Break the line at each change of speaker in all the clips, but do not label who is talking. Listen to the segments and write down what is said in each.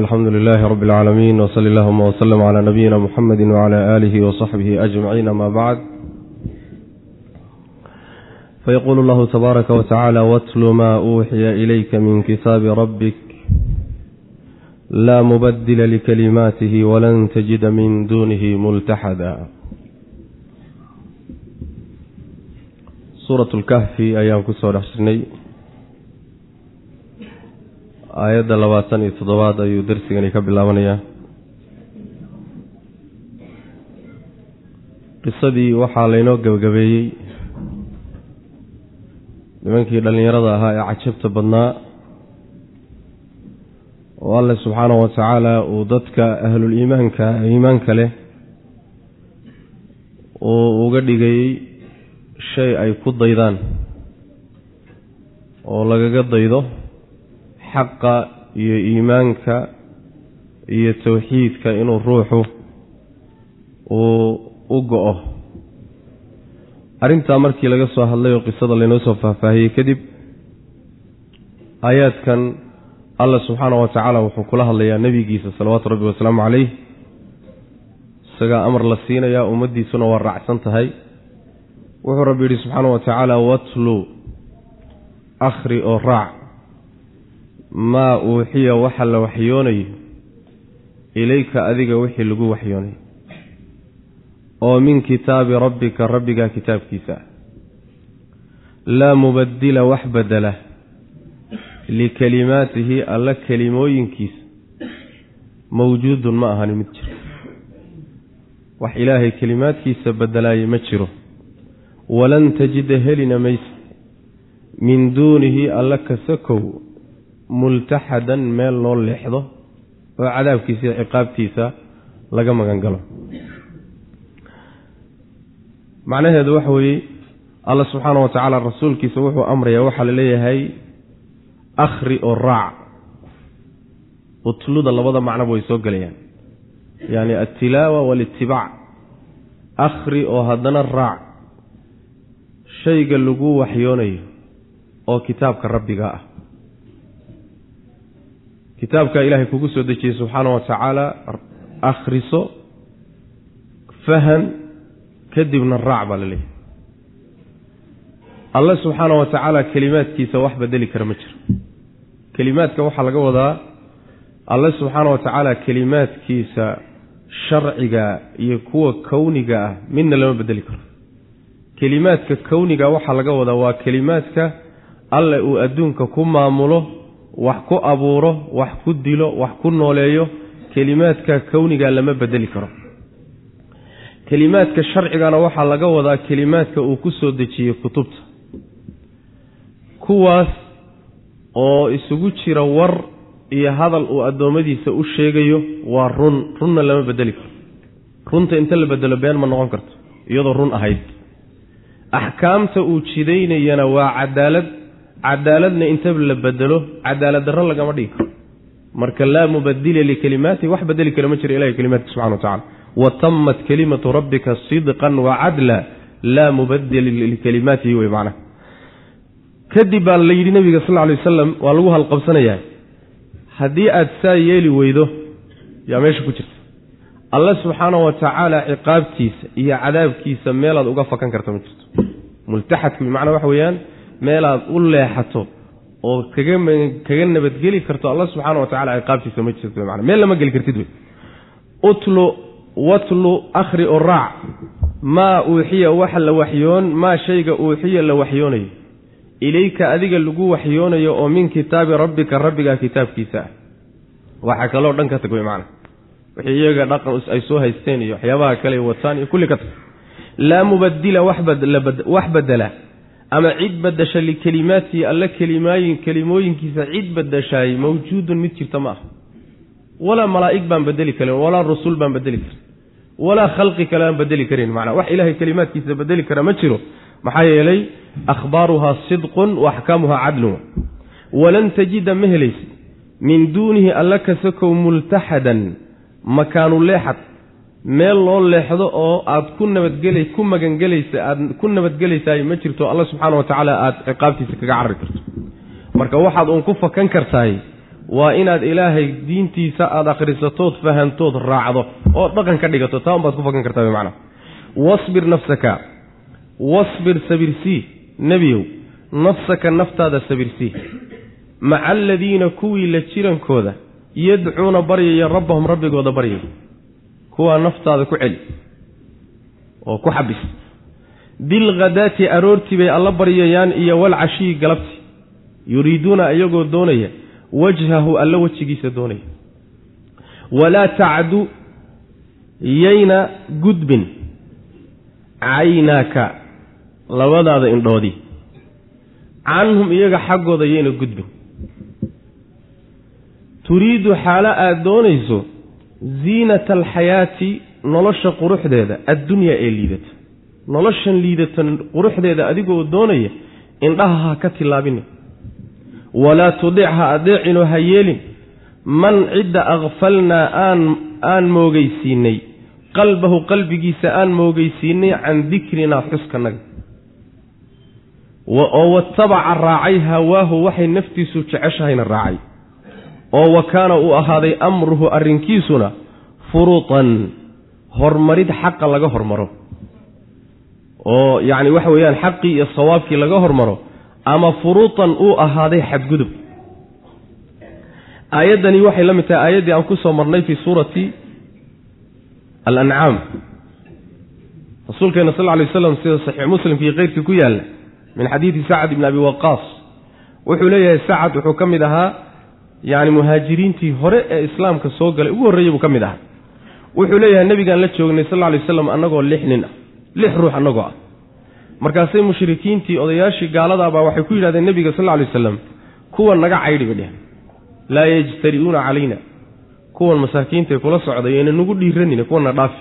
alxamdu lilaahi rabi اlcaalamiin wsali allahuma wslm cla nabiyina muxamedi wcla aalihi wasaxbihi ajmaciin ama bacd fayqulu llahu tabaaraka watacaala watlu ma uuxiya ilayka min kitaabi rabbik laa mubadila likalimaatihi walan tajida min dunihi multaxada suurat lkahfi ayaan ku soo dhex jirnay aayadda labaatan iyo toddobaad ayuu darsigani ka bilaabanayaa. Qisadii waxaa laynoo gebagabeeyey nimankii dhallinyarada ahaa ee cajabta badnaa oo alle subxaanahu wa tacaala uu dadka ahlul iimaanka iimaanka leh uu uga dhigayey shay ay ku daydaan oo lagaga daydo xaqa iyo iimaanka iyo towxiidka inuu ruuxu uu u go-o. Arrintaa markii laga soo hadlay oo qisada laynoo soo faahfaahiyey kadib aayaadkan alla subxaana wa tacaala wuxuu kula hadlayaa nebigiisa salawaatu rabbi wasalaamu caleyh isagaa amar la siinayaa ummaddiisuna waa raacsan tahay. Wuxuu rabbi yidhi subxaana wa tacaala watlu akhri oo raac maa uuxiya waxa la waxyoonayo ilayka adiga wixii lagu waxyoonayo oo min kitaabi rabbika rabbigaa kitaabkiisa. laa mubadila wax bedela likalimaatihi alla kelimooyinkiisa. mawjuudun ma ahani mid jiro. wax ilaahay kelimaadkiisa bedelaaya ma jiro. walan tajida helina mayse min duunihi alla kasakow multaxadan meel loo leexdo oo cadaabkiisa iyo ciqaabtiisa laga magan galo macnaheedu waxa weeye alla subxaana wa tacaala rasuulkiisa wuxuu amrayaa waxaa la leeyahay akhri oo raac. Utluda labada macnoba way soo gelayaan. Yacni altilaawa waalitibaac akhri oo haddana raac. Shayga lagu waxyoonayo oo kitaabka rabbiga ah kitaabka ilaahay kugu soo dejiyey subxaana wa tacaala akhriso faham kadibna raac baa la leeyahay. Alle subxaana wa tacaala kelimaadkiisa wax bedeli kara ma jiro. Kelimaadka waxaa laga wadaa alle subxaana wa tacaala kelimaadkiisa sharciga iyo kuwa kowniga ah midna lama bedeli karo. Kelimaadka kowniga waxaa laga wadaa waa kelimaadka alle uu adduunka ku maamulo wax ku abuuro wax ku dilo wax ku nooleeyo kelimaadka kowniga lama bedeli karo. Kelimaadka sharcigana waxaa laga wadaa kelimaadka uu ku soo dejiyey kutubta. Kuwaas oo isugu jira war iyo hadal uu addoommadiisa u sheegayo waa run. Runna lama bedeli karo. Runta inta la bedelo been ma noqon karto iyadoo run ahayd. Axkaamta uu jidaynayana waa cadaalad cadaaladna inta la bedelo cadaalad darro lagama dhigi karo marka laa mubadila likalimaatihi wax bedeli kara ma jiro ilahi kalimaadka subxana wa tacala wa tamat kalimatu rabbika sidqan wa cadla laa mubadila likalimaatihi wey macnaha. Kadib baa la yidhi nabiga sal lla wasalam waa lagu halqabsanayaa haddii aad saa yeeli weydo yaa meesha ku jirta. Alle subxaana wa tacaala ciqaabtiisa iyo cadaabkiisa meelaad uga fakan karta ma jirto. Multaxadku bimacnaa waxa weeyaan meelaad u leexato oo kaga nabadgeli karto alla subxaana wa tacala ciqaabtiisa ma jirto mana meel lama geli kartid wey. Utlu watlu akhri oo raac maa uuxiya waxa la waxyoon maa shayga uuxiya la waxyoonayo. Ilayka adiga lagu waxyoonayo oo min kitaabi rabbika rabbigaa kitaabkiisa ah. Waxaa kaloo dhan ka tag wey macana wixii iyaga dhaqan ay soo haysteen iyo waxyaabaha kale wataan iyo kulli ka tag. Laa mubadila wax bedela ama cid badasha likelimaatihi alle kelimaayin kelimooyinkiisa cid badashaay mawjuudun mid jirta ma aha. Walaa malaa'ig baan bedeli karin walaa rusul baan bedeli karin. Walaa khalqi kale aan bedeli karin macnaa. Wax ilaahay kelimaadkiisa bedeli kara ma jiro. Maxaa yeelay akhbaaruhaa sidqun wa axkaamuhaa cadlun. Walan tajida ma helaysid. Min duunihi alla kasakow multaxadan makaanu leexad meel loo leexdo oo aad ku nabadgela ku magangelaysa aad ku nabadgelaysaay ma jirto alla subxaana wa tacaala aada ciqaabtiisa kaga carari karto. Marka waxaad uun ku fakan kartaay waa inaad ilaahay diintiisa aada akhrisatood fahantood raacdo oo dhaqan ka dhigato. Taa un baad ku fakan kartaa macnaa wasbir nafsaka. Wasbir sabirsii nebiyow. Nafsaka naftaada sabirsii maca aladiina kuwii la jirankooda yadcuuna baryaya rabbahum rabbigooda baryaya kuwaa naftaada ku celi oo ku xabis. Bilghadaati aroortii bay alla baryayaan iyo walcashiyi galabti yuriiduuna iyagoo doonaya wajhahu alla wejigiisa doonaya. Walaa tacdu yayna gudbin caynaaka labadaada indhoodii canhum iyaga xaggooda yayna gudbin. Turiidu xaalo aada doonayso ziinata alxayaati nolosha quruxdeeda addunyaa ee liidata. Noloshan liidata quruxdeeda adigoo doonaya indhaha ha ka tillaabina walaa tudic ha adeecinoo ha yeelin. Man cidda akfalnaa aan aan moogeysiinay qalbahu qalbigiisa aan moogeysiinay can dikrinaa xuskanaga oo watabaca raacay hawaahu waxay naftiisu jeceshahayna raacay oo wa kaana uu ahaaday amruhu arrinkiisuna furutan hormarid xaqa laga hormaro. Oo yacni waxa weeyaan xaqii iyo sawaabkii laga hormaro ama furuutan uu ahaaday xadgudub. Aayaddani waxay la mid tahay aayaddii aan ku soo marnay fii suurati alancaam rasuulkeena sal alay waslam sida saxiix muslimka iyo keyrkii ku yaalla min xadiidi sacad ibni abi waqaas. Wuxuu leeyahay sacad wuxuu ka mid ahaa yacni muhaajiriintii hore ee islaamka soo galay ugu horreeyey buu ka mid ahaa. Wuxuu leeyahay nebigaan la joognay sal alay waslam annagoo lix nin ah lix ruux annagoo ah. Markaasay mushrikiintii odayaashii gaaladaabaa waxay ku yidhahdeen nebiga sal alay wasalam kuwan naga caydhi bay dheheen laa yajtari'uuna calayna. Kuwan masaakiintae kula socday ayna nagu dhiiranina kuwanna dhaafi.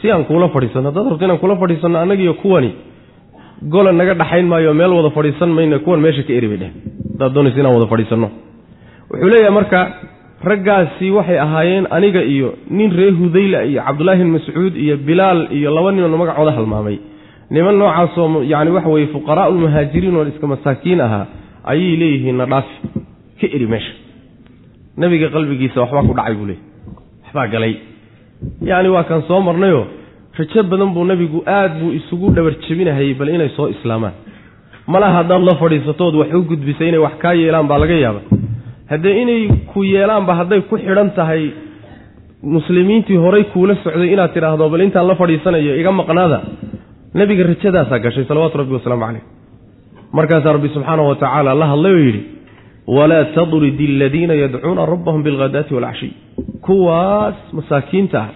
Si aan kuula fadhiisanno haddaad rabto inaan kula fadhiisanno annagiiyo kuwani gola naga dhaxayn maayo meel wada fadhiisan mayna kuwan meesha ka eri bay dheheen haddaad doonaysa inaan wada fadhiisanno wuxuu leeyahay marka raggaasi waxay ahaayeen aniga iyo nin reer hudayla iyo cabdullaahi bin mascuud iyo bilaal iyo laba ninoo magacooda halmaamay. Niman noocaasoo yacni waxa weye fuqaraau lmuhaajiriin oo iska masaakiin ahaa ayay leeyihiin na dhaafi ka eri meesha. Nebiga qalbigiisa waxbaa ku dhacay buu leeyay waxbaa galay. Yacni waa kan soo marnayoo rajo badan buu nebigu aad buu isugu dhabar jebinahayay bal inay soo islaamaan. Malaha haddaad la fadhiisatood wax u gudbisay inay wax kaa yeelaan baa laga yaaba haddee inay ku yeelaanba hadday ku xidhan tahay muslimiintii horay kuula socday inaad tidhaahdo bal intaan la fadhiisanayo iga maqnaada. Nebiga rajadaasaa gashay salawaatu rabbi wasalaamu caleyh markaasaa rabbi subxaanahu wa tacaala la hadlay oo yidhi walaa tadridi aladiina yadcuuna rabbahum bilghadaati waalcashiy kuwaas masaakiinta ah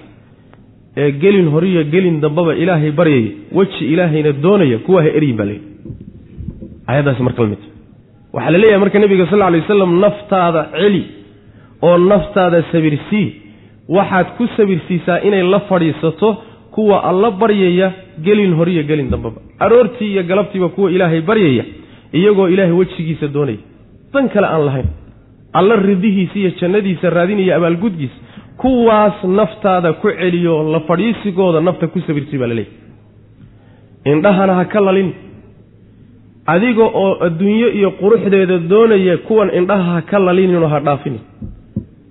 ee gelin horiyo gelin dambaba ilaahay baryaya weji ilaahayna doonaya kuwaa ha eryin baa leeyahy ayadaasi marka la mid waxaa la leeyahay marka nebiga sal alay wasalam naftaada celi oo naftaada sabirsii waxaad ku sabirsiisaa inay la fadhiisato kuwa alla baryaya gelin horiyo gelin dambaba. Aroortii iyo galabtiiba kuwa ilaahay baryaya iyagoo ilaahay wejigiisa doonaya. Dan kale aan lahayn. Alla ridihiisa iyo jannadiisa raadinaya abaalgudgiisa kuwaas naftaada ku celiyo la fadhiisigooda nafta ku sabirsii baa laleeyahy indhahana ha ka lalin adiga oo adduunyo iyo quruxdeeda doonaya kuwan indhaha ha ka lalinino ha dhaafini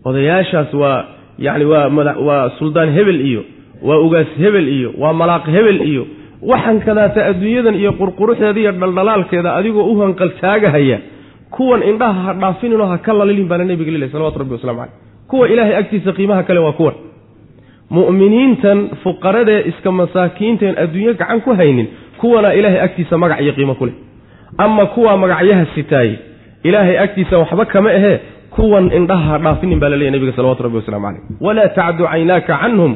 odayaashaas waa yacni waa mada waa suldaan hebel iyo waa ugaas hebel iyo waa malaaq hebel iyo. Waxaan kadaata adduunyadan iyo qurquruxdeeda iyo dhaldhalaalkeeda adigoo u hanqaltaagahaya kuwan indhaha ha dhaafininoo ha ka lalilin baana nebiga lileh salawatu rabbi waslamu caleyh kuwa ilaahay agtiisa qiimaha kale waa kuwan. Mu'miniintan fuqaradee iska masaakiinteen adduunyo gacan ku haynin kuwana ilaahay agtiisa magac iyo qiimo ku leh ama kuwaa magacyaha sitaaye ilaahay agtiisa waxba kama ahee kuwan indhaha ha dhaafinin baa laleeyahy nebiga salawatu rabbi waslamu caleyh walaa tacdu caynaaka canhum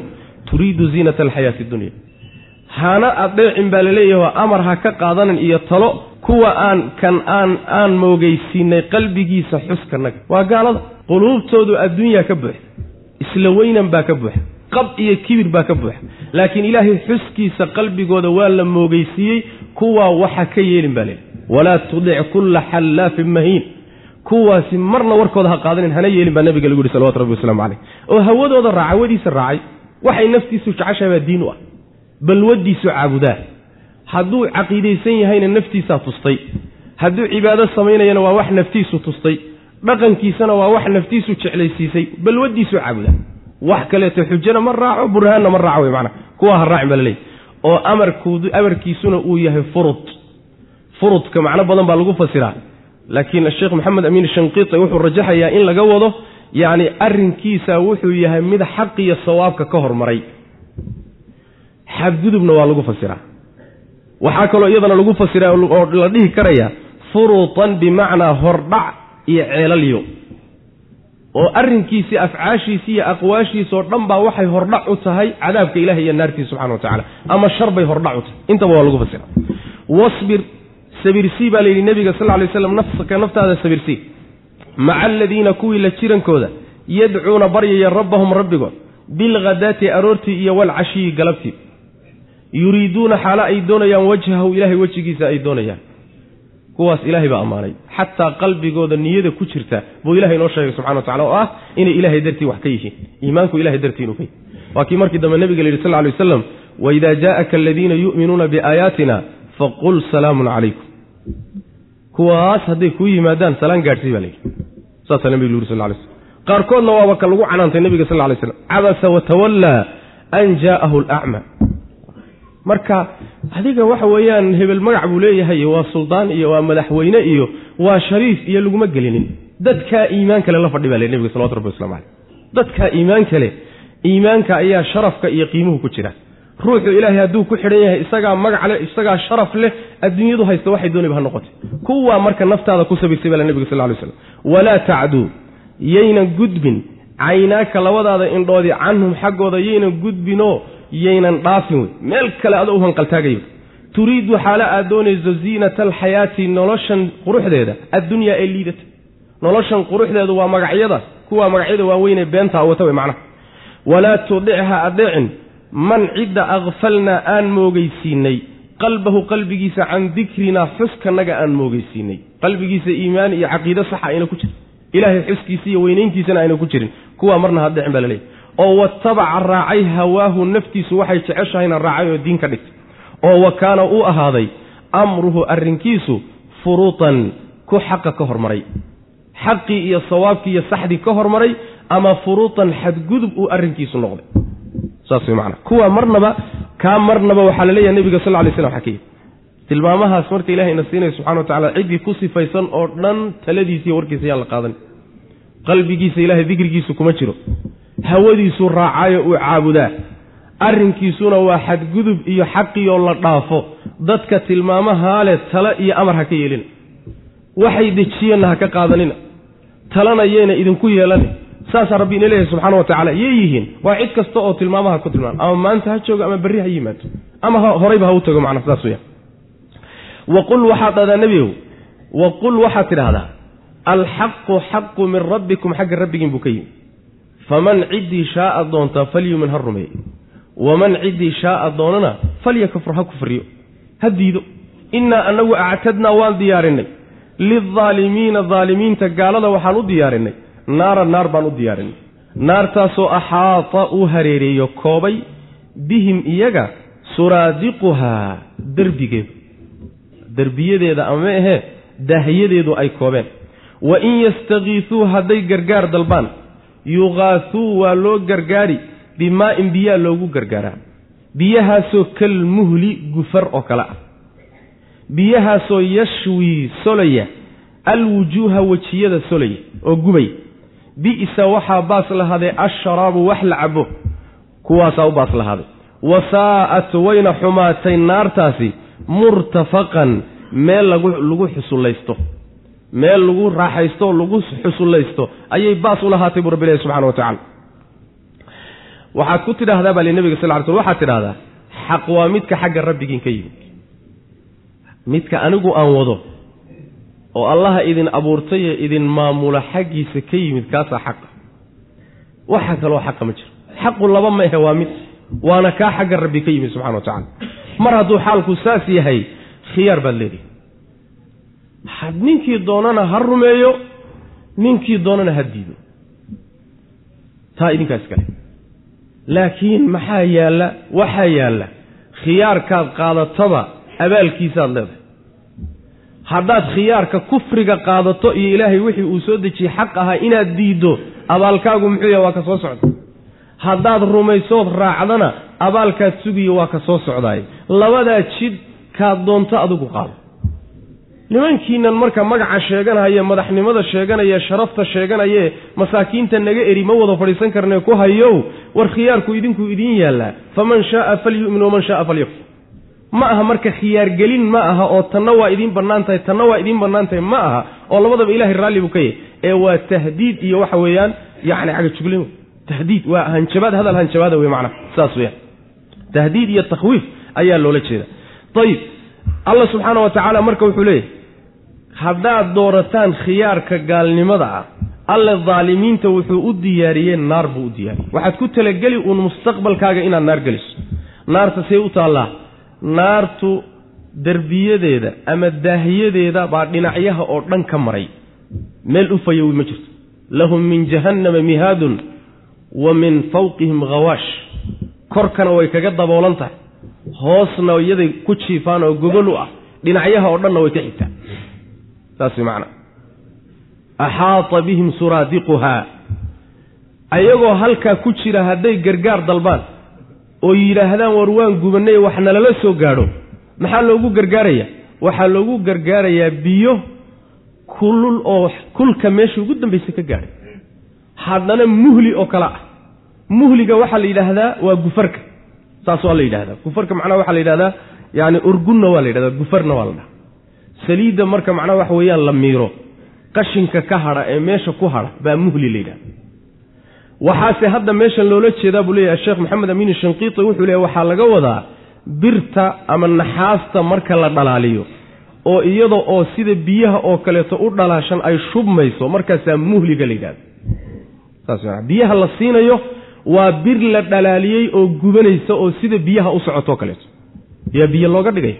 turiidu ziinata alxayaati dunya. Hana adeecin baa laleeyaho amar ha ka qaadanin iyo talo kuwa aan kan aan aan moogeysiinay qalbigiisa xuskanaga waa gaalada. Quluubtoodu adduunyaa ka buuxa isla weynan baa ka buuxa qab iyo kibir baa ka buuxa laakiin ilaahay xuskiisa qalbigooda waa la moogeysiiyey kuwaa waxa ka yeelin baa leeyahy walaa tudic kulla xallaafin mahiin. Kuwaasi marna warkooda ha qaadanin hana yeelin baa nabiga lagu yihi salawatu rabbi waslamu caleyh oo hawadooda raaca hawadiisa raacay waxay naftiisu jeceshahay baa diin u ah. Balwadiisu caabudaa hadduu caqiidaysan yahayna naftiisaa tustay. Hadduu cibaado samaynayana waa wax naftiisu tustay. Dhaqankiisana waa wax naftiisu jeclaysiisay. Balwadiisu caabuda wax kaleeto xujana ma raaco burhaanna ma raaco wey maanaa kuwa ha raacin baa laleeyahy oo amarkoodu amarkiisuna uu yahay furud. Furudka macno badan baa lagu fasiraa. Laakiin sheekh maxamed amiin shanqiiti wuxuu rajaxayaa in laga wado yacni arrinkiisa wuxuu yahay mid xaqiyo sawaabka ka hormaray. Xadgudubna waa lagu fasiraa. Waxaa kaloo iyadana lagu fasiraa oo la dhihi karaya furutan bimacnaa hordhac iyo ceelalyo oo arrinkiisii afcaashiisi iyo aqwaashiisoo dhan baa waxay hordhac u tahay cadaabka ilahi iyo naartiisa subxana wa tacala ama shar bay hordhac u tahay. Intaba waa lagu fasira. Wasbir sabirsii baa layidhi nebiga sal ly slam nafsaka naftaada sabirsii maca aladiina kuwii la jirankooda yadcuuna baryaya rabbahum rabbigood bilghadaati aroortii iyo walcashiyi galabtii. Yuriiduuna xaalo ay doonayaan wajhahu ilaahay wejigiisa ay doonayaan kuwaas ilaahay baa ammaanay. Xataa qalbigooda niyada ku jirta buu ilahay inoo sheegay subxana wa tacala oo ah inay ilaahay dartii wax ka yihiin. Iimaanku ilahay dartii inuu ka yihi waa kii markii dambe nebiga la yidhi sal ly waslam waidaa jaa'aka aladiina yu'minuuna biaayaatina faqul salaamun calaykum kuwaas hadday kuu yimaadaan salaan gaadhsii baa layidhi saasaa nebiga lu yuri sal lay slm qaarkoodna waaba ka lagu canaantay nebiga sal lay slam cabasa watawallaa an jaa'ahu alacma marka adiga waxa weeyaan hebel magac buu leeyahay waa suldaan iyo waa madaxweyne iyo waa shariif iyo laguma gelinin. Dadkaa iimaan kale la fadhi baa le nebiga salawatu rabbi waslamu caleyh dadkaa iimaan kale iimaanka ayaa sharafka iyo qiimuhu ku jira. Ruuxu ilaahay hadduu ku xidhan yahay isagaa magac leh isagaa sharaf leh adduunyadu haysta waxay dooniba ha noqotay. Kuwaa marka naftaada ku sabirsay baa nebiga sal lay slam walaa tacduu yaynan gudbin caynaaka labadaada indhoodii canhum xaggooda yaynan gudbinoo yaynan dhaafin wey. Meel kale adoo u hanqaltaagayba turiidu xaalo aad doonayso ziinata alxayaati noloshan quruxdeeda addunyaa ee liidata. Noloshan quruxdeedu waa magacyada kuwaa magacyada waaweynee beentaa wata wey macnaha. Walaa tudicha adeecin man cidda akfalnaa aan moogeysiinay qalbahu qalbigiisa can dikrinaa xuskanaga aan moogeysiinay qalbigiisa iimaan iyo caqiide saxa ayna ku jirin. Ilaahay xuskiisa iyo weynayntiisana ayna ku jirin. Kuwaa marna hadeecin baa laleeyahy oo watabaca raacay hawaahu naftiisu waxay jeceshahayna raacay oo diin ka dhigtay. oo wa kaana uu ahaaday amruhu arrinkiisu furuutan ku xaqa ka hormaray. xaqii iyo sawaabkii iyo saxdii ka hormaray ama furuutan xadgudub uu arrinkiisu noqday. saas way macana kuwa marnaba kaa marnaba waxaa la leeyahay nebiga sal lay slam xakiya tilmaamahaas marka ilahayna siinaya subxana wa tacala ciddii ku sifaysan oo dhan taladiisa iyo warkiisa yaan la qaadan. qalbigiisa ilahay dikrigiisu kuma jiro hawadiisuu raacaayo uu caabudaa. Arrinkiisuna waa xadgudub iyo xaqiioo la dhaafo. Dadka tilmaamahaa leh tale iyo amar ha ka yeelina waxay dejiyeenna ha ka qaadanina. Talana yayna idinku yeelani. Saasaa rabbi ina leeyahay subxana wa tacala yay yihiin. Waa cid kasta oo tilmaamaha ku tilmaama ama maanta ha joogo ama berri ha yimaado. Ama horayba ha u tago macna saas weya waqul waxaad dhahdaa nebigow waqul waxaad tidhaahdaa alxaqu xaqu min rabbikum xagga rabbigiin buu ka yimi faman ciddii shaaa doontaa falyumin ha rumeeye waman ciddii shaaa doonana falyakfur ha kufriyo ha diido innaa anagu actadnaa waan diyaarinay lildaalimiina daalimiinta gaalada waxaan u diyaarinay naara naar baan u diyaarinay naartaasoo axaata uu hareereeyo koobay bihim iyaga suraadiquhaa derbigeedu derbiyadeeda ama ma ahee daahyadeedu ay koobeen wa in yastakiisuu hadday gargaar dalbaan yuqaasuu waa loo gargaari. Bimaa-in biyaa loogu gargaaraa biyahaasoo kalmuhli gufar oo kale ah. Biyahaasoo yashwii solaya. Alwujuuha wejiyada solaya oo gubay. Bi'sa waxaa baas lahaaday asharaabu wax la cabo kuwaasaa u baas lahaaday. Wasaa'at wayna xumaatay naartaasi. Murtafaqan meel lagu xusullaysto meel lagu raaxaysto oo lagu xusullaysto ayay baas u lahaatay buu rabbi ilahi subxana wa tacala waxaad ku tidhaahdaa baa li nebiga sal ly slm waxaad tidhahdaa xaq waa midka xagga rabbigiin ka yimid. Midka anigu aan wado oo allaha idin abuurtay ee idin maamula xaggiisa ka yimid kaasaa xaqa waxa kaloo xaqa ma jiro. Xaqu laba ma ahe waa mid waana kaa xagga rabbi ka yimid subxana wa tacala mar hadduu xaalku saas yahay khiyaar baad leedihi ninkii doonana ha rumeeyo ninkii doonana ha diido. Taa idinkaas kale laakiin maxaa yaalla waxaa yaalla khiyaarkaad qaadataba abaalkiisaad leedahay. Haddaad khiyaarka kufriga qaadato iyo ilaahay wixii uu soo dejiyey xaq ahaa inaad diiddo abaalkaagu muxuu yahay waa ka soo socda haddaad rumaysood raacdana abaalkaad sugiyo waa ka soo socdaay labadaa jid kaad doonto adigu qaado nimankiinan marka magaca sheeganaya madaxnimada sheeganaya sharafta sheeganaye masaakiinta naga eri ma wada fadhiisan karne ku hayow war khiyaarku idinkuu idiin yaallaa faman shaaa falyu'min waman shaaa falyakfur. Ma aha marka khiyaargelin ma aha oo tanna waa idiin bannaan tahay tanna waa idiin bannaan tahay ma aha oo labadaba ilahay raalli buu ka yahy ee waa tahdiid iyo waxa weeyaan yacni cagajuglin tahdiid waa hanjabaad hadal hanjabaada wey macnaha saas weyaan tahdiid iyo takhwiif ayaa loola jeeda ayib allah subxaana wa tacaala marka wuxuu leeyahy haddaad doorataan khiyaarka gaalnimada ah alle daalimiinta wuxuu u diyaariyey naar buu u diyaariyey. Waxaad ku talageli uun mustaqbalkaaga inaad naar geliso. Naarta see u taallaa naartu derbiyadeeda ama daahiyadeeda baa dhinacyaha oo dhan ka maray. Meel u fayowi ma jirto. Lahum min jahannama mihaadun wa min fawqihim khawaash korkana way kaga daboolan tahay. Hoosna iyaday ku jiifaan oo gogol u ah. Dhinacyaha oo dhanna way ka xigtaa saas macna. Axaata bihim suraadiquhaa ayagoo halkaa ku jira hadday gargaar dalbaan oo yidhaahdaan war waan gubanay wax nalala soo gaadho. Maxaa loogu gargaarayaa waxaa loogu gargaarayaa biyo kulul oo kulka meesha ugu dambaysa ka gaadhay. Haddana muhli oo kale ah. Muhliga waxaa la yidhaahdaa waa gufarka. Saas waa la yidhahdaa gufarka macnaha waxaa la yidhahdaa yaani urgunna waa la yidhahdaa gufarna waa la dhaha saliidda marka macnaha waxa weeyaan la miiro qashinka ka hadha ee meesha ku hadha baa muhli la yidhahda waxaase hadda meeshan loola jeedaa buu leeyahay sheekh maxamed amiin shanqiiti wuxuu leeyahy waxaa laga wadaa birta ama naxaasta marka la dhalaaliyo oo iyada oo sida biyaha oo kaleeto u dhalaashan ay shubmayso markaasaa muhliga la yidhahda saas biyaha la siinayo waa bir la dhalaaliyey oo gubanaysa oo sida biyaha u socotoo kaleeto. Yaa biyo looga dhigaya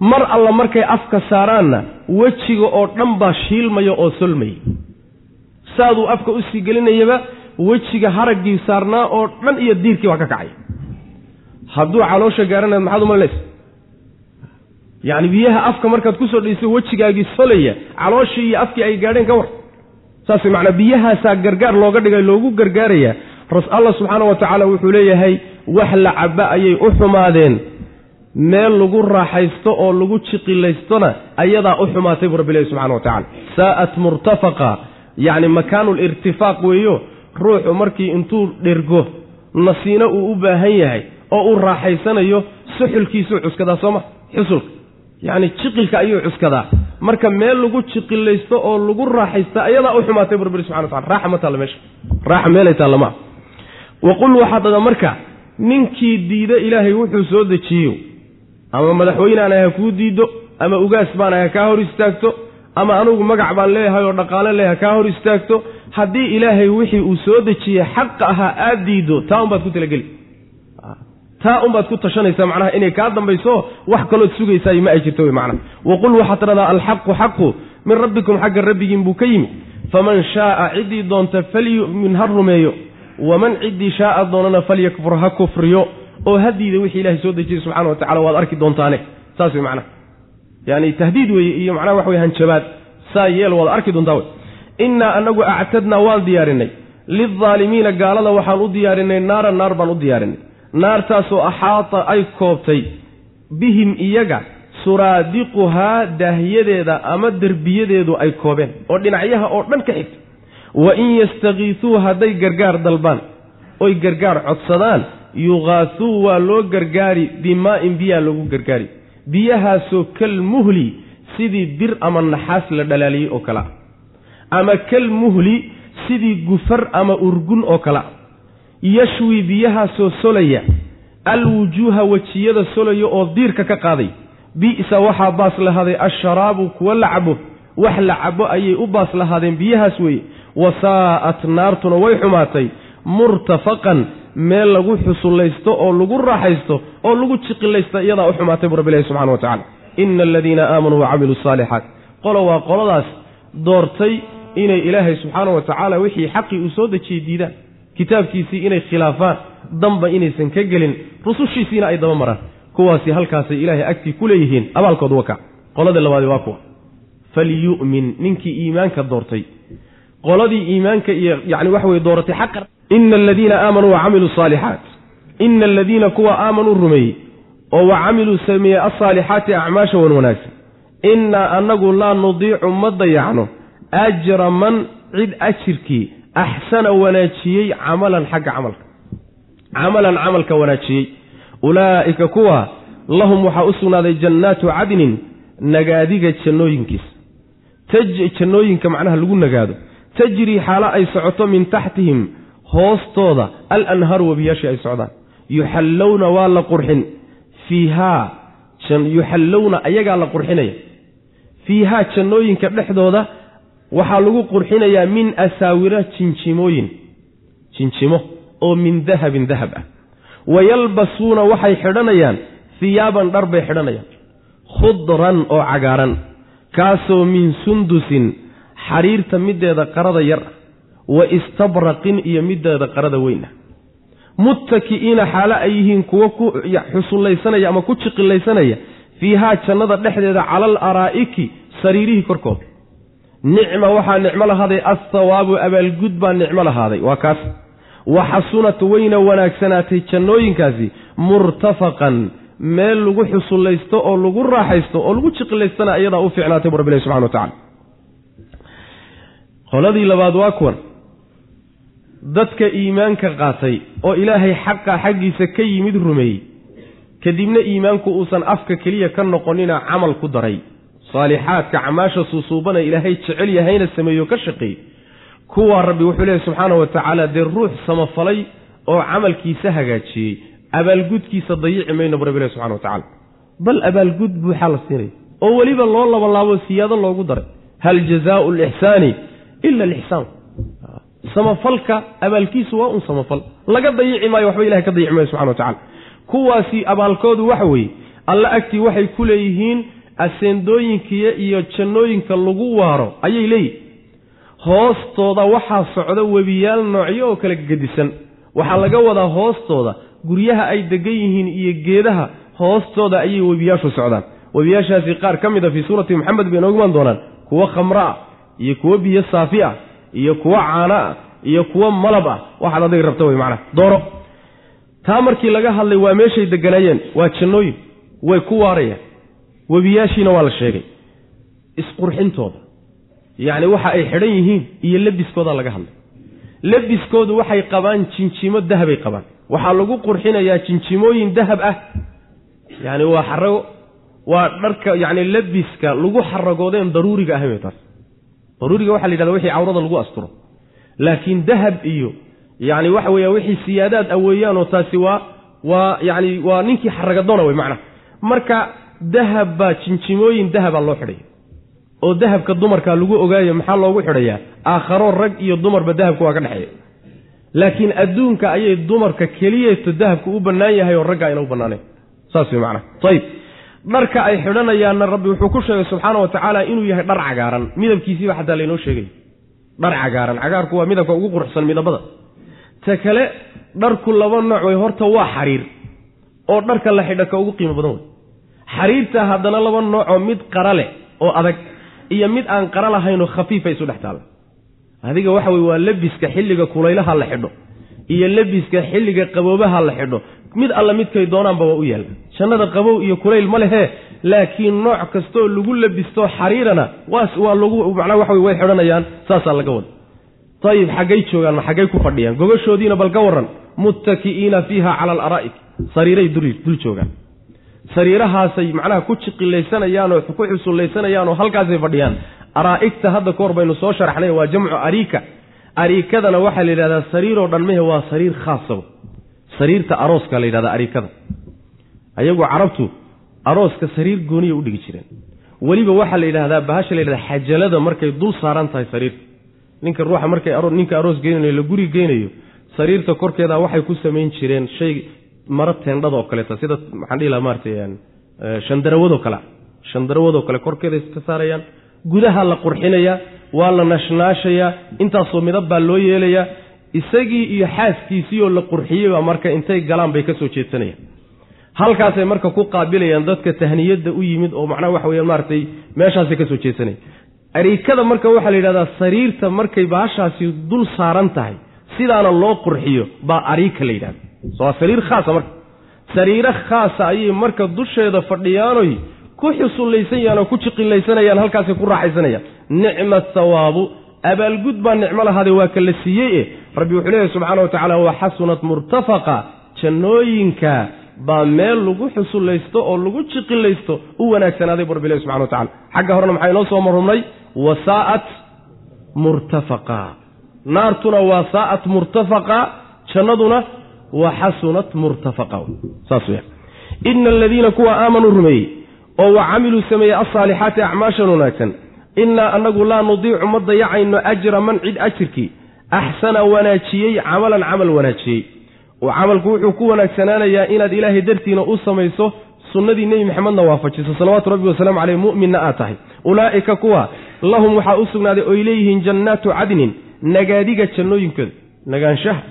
mar alla markay afka saaraanna wejiga oo dhan baa shiilmaya oo solmaya saaduu afka u sii gelinayaba wejiga haraggii saarnaa oo dhan iyo diirkii waa ka kacaya hadduu caloosha gaaranayd maxaad umalinaysa yacni biyaha afka markaad ku soo dhayso wejigaagii solaya calooshii iyo afkii ay gaadheen ka war. Saas macnaa biyahaasaa gargaar looga dhigay loogu gargaarayaa. Allah subxaana wa tacaala wuxuu leeyahay wax la caba ayay u xumaadeen meel lagu raaxaysto oo lagu jiqilaystona ayadaa u xumaatay buu rabbi subxana wa tacala saa'at murtafaqa yacni makaanu lirtifaaq weeyo ruuxu markii intuu dhergo nasiino uu u baahan yahay oo uu raaxaysanayo suxulkiisuu cuskadaa sooma xusulka yacni jiqilka ayuu cuskadaa. Marka meel lagu jiqilaysto oo lagu raaxaysta ayadaa u xumaatay buu rabbi subxana wa tacala raaxa ma taalla meesha. Raaxa meelay taalla maa waqul waxaad dhada marka ninkii diida ilaahay wuxuu soo dejiyo ama madaxweynaan ha kuu diiddo ama ugaas baan ha kaa hor istaagto ama anugu magac baan leeyahay oo dhaqaale leeyahay kaa hor istaagto haddii ilaahay wixii uu soo dejiyey xaqa ahaa aad diiddo taa unbaad ku talageli taa unbaad ku tashanaysaa macnaha inay kaa dambayso wax kalood sugaysaay ma ay jirto wey macnaha. Waqul waxaad tidhahdaa alxaqu xaqu min rabbikum xagga rabbigiin buu ka yimi. Faman shaaa ciddii doonta falyu'min ha rumeeyo waman ciddii shaaa doonana falyakfur ha kufriyo oo hadiida wixii ilahay soo dejiyey subxana wa tacala waad arki doontaane. Saas wey macnaha yani tahdiid weeye iyo macnaha wax wey hanjabaad saa yeel waad arki doontaa wey innaa anagu actadnaa waan diyaarinay. Lildaalimiina gaalada waxaan u diyaarinay naaran naar baan u diyaarinay. Naartaasoo axaata ay koobtay. Bihim iyaga suraadiquhaa daahyadeeda ama derbiyadeedu ay koobeen. Oo dhinacyaha oo dhan ka xigta. Wa in yastakiisuu hadday gargaar dalbaan oy gargaar codsadaan yuqaasuu waa loo gargaari bimaa-in biyaa loogu gargaari. Biyahaasoo kal muhli sidii bir ama naxaas la dhalaaliyey oo kale a ama kal muhli sidii gufar ama urgun oo kale a yashwi biyahaasoo solaya alwujuuha wejiyada solaya oo diirka ka qaaday. Bi'sa waxaa baas lahaaday asharaabu kuwa la cabo wax la cabo ayay u baas lahaadeen biyahaas weeye wasaa'at naartuna way xumaatay murtafaqan meel lagu xusullaysto oo lagu raaxaysto oo lagu jiqilaysta iyadaa u xumaatay buu rabbi ilahi subxana wa tacala ina aladiina aamanuu wacamiluu asaalixaat qolo waa qoladaas doortay inay ilaahay subxaana wa tacaala wixii xaqii uu soo dejiyey diidaan. Kitaabkiisii inay khilaafaan danba inaysan ka gelin rusushiisiina ay daba maraan. Kuwaasi halkaasay ilaahay agtii ku leeyihiin abaalkoodu waka qoladii labaadi waa kuwa. Falyu'min ninkii iimaanka doortay. Qoladii iimaanka iyo yani waxa weye dooratay xaqa ina aladiina aamanuu wacamiluu saalixaat ina aladiina kuwa aamanuu rumeeyey oo wa camiluu sameeyey alsaalixaati acmaasha wan wanaagsan innaa annagu laa nudiicu ma dayacno ajra man cid ajirkii axsana wanaajiyey camalan xagga camalka camalan camalka wanaajiyey ulaa'ika kuwa lahum waxaa u sugnaaday jannaatu cadnin nagaadiga jannooyinkiisa jannooyinka macnaha lagu nagaado tajrii xaalo ay socoto min taxtihim hoostooda alanhaaru webiyaashii ay socdaan. Yuxallowna waa la qurxin. Fiihaa yuxallowna ayagaa la qurxinaya. Fiihaa jannooyinka dhexdooda waxaa lagu qurxinayaa min asaawira jinjimooyin. Jinjimo oo min dahabin dahab ah. Wayalbasuuna waxay xidhanayaan hiyaaban dhar bay xidhanayaan. Khudran oo cagaaran kaasoo min sundusin xariirta mideeda qarada yar. ah wa istabraqin iyo mideeda qarada weyn. Ah muttaki'iina xaalo ay yihiin kuwo ku xusullaysanaya ama ku jiqilaysanaya fiihaa jannada dhexdeeda cala al araa'iki sariirihii korkooda. Nicma waxaa nicmo lahaaday assawaabu abaalgud baa nicmo lahaaday waa kaas. Wa xasunat wayna wanaagsanaatay jannooyinkaasi murtafaqan meel lagu xusullaysto oo lagu raaxaysto oo lagu jiqilaystana iyadaa u fiicnaatay bu rabbilahi subxana wa tacala qoladii labaad waa kuwan dadka iimaanka qaatay oo ilaahay xaqa xaggiisa ka yimid rumeeyey kadibna iimaanku uusan afka keliya ka noqonina camal ku daray. Saalixaadka camaasha suusuubana ilaahay jecel yahayna sameeyo ka shaqeey kuwaa rabbi wuxuu leeyahy subxaana wa tacaala dee ruux samafalay oo camalkiisa hagaajiyey. Abaalgudkiisa dayici mayno bu rabbi lehy subxana wa tacala bal abaalgud buuxaa la siinaya oo weliba loo labalaabo siyaado loogu daray. Hal jazaau lixsaani ila alixsaan samafalka abaalkiisu waa un samafal. Laga dayici maayo waxba ilahay ka dayici maayo subxana wa tacala kuwaasi abaalkoodu waxa weeye alla agtii waxay ku leeyihiin aseendooyinkiya iyo jannooyinka lagu waaro. Ayay leeyihiin hoostooda waxaa socda webiyaal noocyo oo kala gedisan. Waxaa laga wadaa hoostooda guryaha ay degan yihiin iyo geedaha hoostooda ayay webiyaashu socdaan. Webiyaashaasi qaar ka mid a fii suurati maxamed bay inoogu imaan doonaan. Kuwo khamro ah iyo kuwo biyo saafi ah iyo kuwo caano ah iyo kuwo malab ah. Waxaad adig rabta wey macnaha dooro. Taa markii laga hadlay waa meeshay deganaayeen waa jannooyin way ku waarayaan webiyaashiina waa la sheegay. Isqurxintooda. Yacni waxa ay xidhan yihiin iyo lebiskoodaa laga hadlay. Lebiskoodu waxay qabaan jinjimo dahabay qabaan. Waxaa lagu qurxinayaa jinjimooyin dahab ah. Yacni waa xarago waa dharka yacni lebiska lagu xaragoodeen daruuriga ahayn taas daruuriga waxa la yidhahda wixii cawrada lagu asturo. Laakiin dahab iyo yacni waxa weeya wixii siyaadaad aweeyaanoo taasi waa waa yacni waa ninkii xaragadoona wey macnaha. Marka dahab baa jinjimooyin dahabaa loo xidhaya. Oo dahabka dumarka lagu ogaayo maxaa loogu xidhayaa? Aakharo rag iyo dumarba dahabka waa ka dhexeeya. Laakiin adduunka ayay dumarka keliyeeto dahabku u bannaan yahay oo ragga ayna u bannaanayn saas wey macnaha. Ayib dharka ay xidhanayaanna rabbi wuxuu ku sheegay subxaana wa tacaala inuu yahay dhar cagaaran. Midabkiisiiba xataa laynoo sheegay. Dhar cagaaran. Cagaarku waa midabka ugu quruxsan midabada. Ta kale dharku laba nooc way horta waa xariir. Oo dharka la xidha ka ugu qiimo badan wey xariirta haddana laba noocoo mid qara leh oo adag iyo mid aan qara lahaynoo khafiifa isu dhex taalla. Adiga waxa weye waa lebiska xilliga kulaylaha la xidho iyo lebiska xilliga qaboobaha la xidho. Mid alla midkay doonaanba waa u yaalla jannada qabow iyo kulayl ma lehe laakiin nooc kastoo lagu labistoo xariirana waa lagu macnaa waxa way xidhanayaan saasaa laga wada ayib xaggay joogaan ma xaggay ku fadhiyaan gogashoodiina bal ka muttaki'iina fiiha cala alaraa'ik sariiray dul joogaan. Sariirahaasay macnaha ku jiqilaysanayaan oo ku xusullaysanayaan oo halkaasay fadhiyaan. Araa'igta hadda ka hor baynu soo sharaxnay waa jamcu ariika. Ariikadana waxaa la yidhahdaa sariiroo dhan mehe waa sariir khaasaba sariirta arooska la yidhahdaa ariikada ayagu carabtu arooska sariir gooniya u dhigi jireen. Weliba waxaa la yidhahdaa bahasha la yidhahdaa xajalada markay dul saaran tahay sariirta ninka ruuxa markay ninka aroos geynayo la guri geynayo sariirta korkeeda waxay ku samayn jireen shay maro teendhadoo kaleeta sida maxaan dhihi laha maaratay shandarawadoo kale. Shandarawadoo kale korkeeday ka saarayaan. Gudaha la qurxinayaa waa la nashnaashayaa intaasoo midab baa loo yeelayaa isagii iyo xaaskiisiioo la qurxiyey baa marka intay galaan bay ka soo jeedsanayaan halkaasay marka ku qaabilayaan dadka tahniyadda u yimid oo macnaha waxa weya maaratay meeshaasay ka soo jeesanaya ariikada marka waxaa la yidhahdaa sariirta markay baashaasi dul saaran tahay sidaana loo qurxiyo baa ariika la yidhahda waa sariir khaasa marka. Sariiro khaasa ayay marka dusheeda fadhiyaanoy ku xusullaysanayaan oo ku jiqilaysanayaan halkaasay ku raaxaysanayaan. Nicma thawaabu. Abaalgud baa nicmo lahaade waa ka la siiyey e rabbi wuxuu leeyahy subxaana wa tacala wa xasunat murtafaqa jannooyinka baa meel lagu xusullaysto oo lagu jiqilaysto u wanaagsanaaday bu rabbi ilahi subxana wa tacala xagga horena maxaa inoo soo marrumnay wasaa'at murtafaqa. Naartuna waa saa'at murtafaqa jannaduna wa xasunat murtafaqa. Saas weya ina aladiina kuwa aamanuu rumeeyey oo wa camiluu sameeyey alsaalixaati acmaashan wanaagsan innaa annagu laa nudiicu ma dayacayno ajra man cid ajirkii axsana wanaajiyey camalan camal wanaajiyey oo camalku wuxuu ku wanaagsanaanayaa inaad ilaahay dartiina u samayso sunnadii nebi maxamedna waafajiso. Salawaatu rabbi wasalaamu caleyh mu'minna aad tahay. Ulaa'ika kuwa lahum waxaa u sugnaaday oy leeyihiin jannaatu cadnin nagaadiga jannooyinkooda nagaanshaha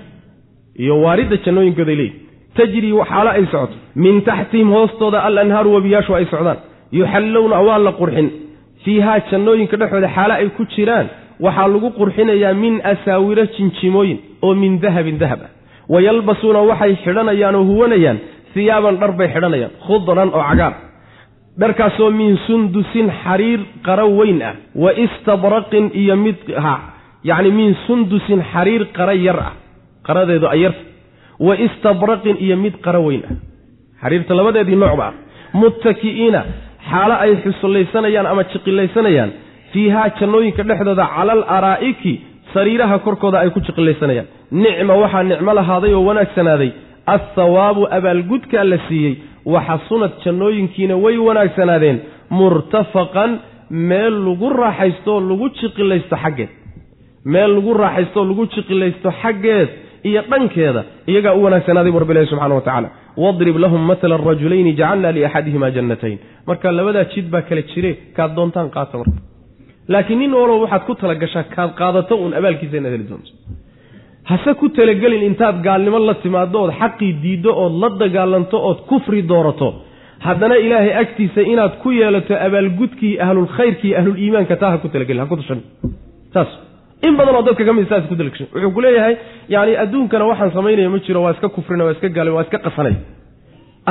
iyo waaridda jannooyinkooday leeyihiin tajrii xaalo ay socoto. Min taxtihim hoostooda al anhaaru webiyaashu ay socdaan. Yuxallowna waa la qurxin. Fiihaa jannooyinka dhexooda xaalo ay ku jiraan. Waxaa lagu qurxinayaa min asaawiro jinjimooyin oo min dahabin dahab ah wayalbasuuna waxay xidhanayaan oo huwanayaan hiyaaban dhar bay xidhanayaan khudran oo cagaar. Dharkaasoo min sundusin xariir qaro weyn ah wa istabraqin iyo mid yacni min sundusin xariir qaro yar ah qaradeedu ayarta wa istabraqin iyo mid qaro weyn ah. Xariirta labadeedii noocba ah muttaki'iina xaalo ay xusullaysanayaan ama jiqilaysanayaan fiihaa jannooyinka dhexdooda cala al araa'iki sariiraha korkooda ay ku jiqilaysanayaan nicma waxaa nicmo lahaaday oo wanaagsanaaday althawaabu abaalgudkaa la siiyey. Waxasunad jannooyinkiina way wanaagsanaadeen. Murtafaqan meel lagu raaxaystooo lagu jiqilaysto xaggeed. Meel lagu raaxaystooo lagu jiqilaysto xaggeed iyo dhankeeda iyagaa u wanaagsanaaday rabbi ilahi subxana wa tacala wadrib lahum matala rajulayni jacalna liaxadihima jannatayn. Marka labadaa jid baa kala jire kaad doontaan qaata marka laakiin nin walow waxaad ku talagashaa kaad qaadato uun abaalkiisa inaad heli doonto. Hase ku talagelin intaad gaalnimo la timaado ood xaqii diiddo ood la dagaalanto ood kufri doorato. Haddana ilaahay agtiisa inaad ku yeelato abaalgudkii ahlulkhayrkii ahluliimaanka taa ha ku talagelin ha ku tashan saas in badan oo dadka ka mid saas ku talagashan wuxuu ku leeyahay adduunkana waxaan samaynaya ma jiro waa iska kufrina waa iska gaalin waa iska qasanay.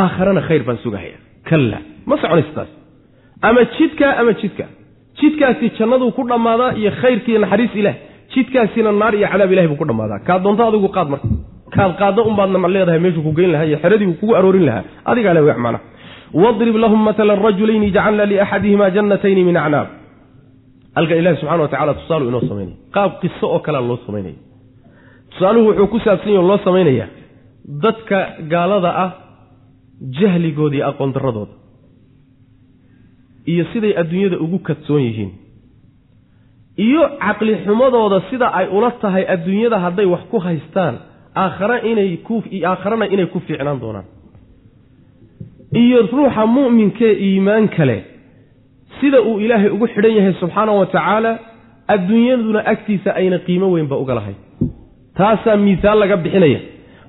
Aakharana khayr baan sugahaya kalla. Ma soconaysa taas. Ama jidkaa ama jidkaa jidkaasi jannaduu ku dhammaadaa iyo khayrkiiyo naxariis ilaah jidkaasina naar iyo cadaab ilahay buu ku dhammaadaa. Kaad doonto adigu qaad marka. Kaad qaaddo unbaadna leedahay meeshuu ku geyn lahaa iyo xeradii uu kugu aroorin lahaa. Adigaa le macna wadrib lahum matala rajulayni jacalna liaxadihima jannatayni min acnaab halkan ilahi subxana wa tacala tusaalu inoo samaynaya qaab qiso oo kalea loo samaynaya tusaaluhu wuxuu ku saabsan yahi loo samaynaya dadka gaalada ah jahligooda iyo aqoon iyo siday adduunyada ugu kadsoon yihiin. Iyo caqli xumadooda sida ay ula tahay adduunyada hadday wax ku haystaan aakhara inay ku aakharana inay ku fiicnaan doonaan. Iyo ruuxa mu'minkee iimaan kale sida uu ilaahay ugu xidhan yahay subxaana wa tacaala adduunyaduna agtiisa ayna qiimo weynba uga lahayn. Taasaa miisaal laga bixinaya.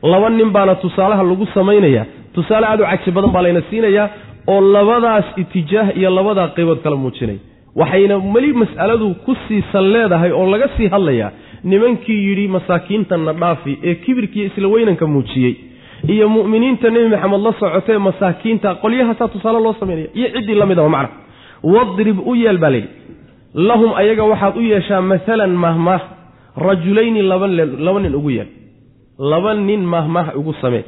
Laba nin baana tusaalaha lagu samaynaya tusaale aad u caji badan baa layna siinayaa oo labadaas itijaah iyo labadaa qaybood kala muujinaya waxayna weli mas'aladu ku siisan leedahay oo laga sii hadlayaa nimankii yidhi masaakiintanna dhaafi ee kibirkiiyo isla weynanka muujiyey. Iyo mu'miniinta nebi maxamed la socotee masaakiinta qolyahaasaa tusaale loo samaynaya iyo ciddii la midaba macna. Wadrib u yeel baa layidhi. Lahum ayaga waxaad u yeeshaa maalan mahmaah rajulayni laba nin ugu yeel. Laba nin mahmaah ugu samee.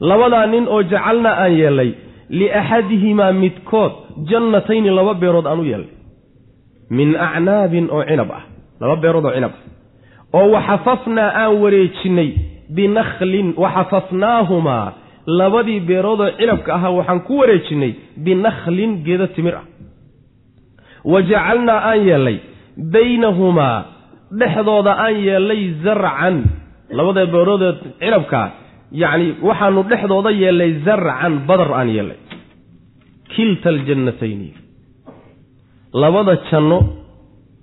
Labadaa nin oo jacalnaa aan yeelnay liaxadihimaa midkood jannatayni laba beerood aan u yeelnay min acnaabin oo cinab ah laba beerood oo cinab ah oo waxafafnaa aan wareejinnay binakhlin waxafafnaahumaa labadii beeroodoo cinabka ahaa waxaan ku wareejinnay binakhlin geedo timir ah wa jacalnaa aan yeellay baynahumaa dhexdooda aan yeellay zarcan labada beeroodee cinabkaa yacni waxaanu dhexdooda yeellay zarcan badar aan yeellay kilta aljannatayni labada janno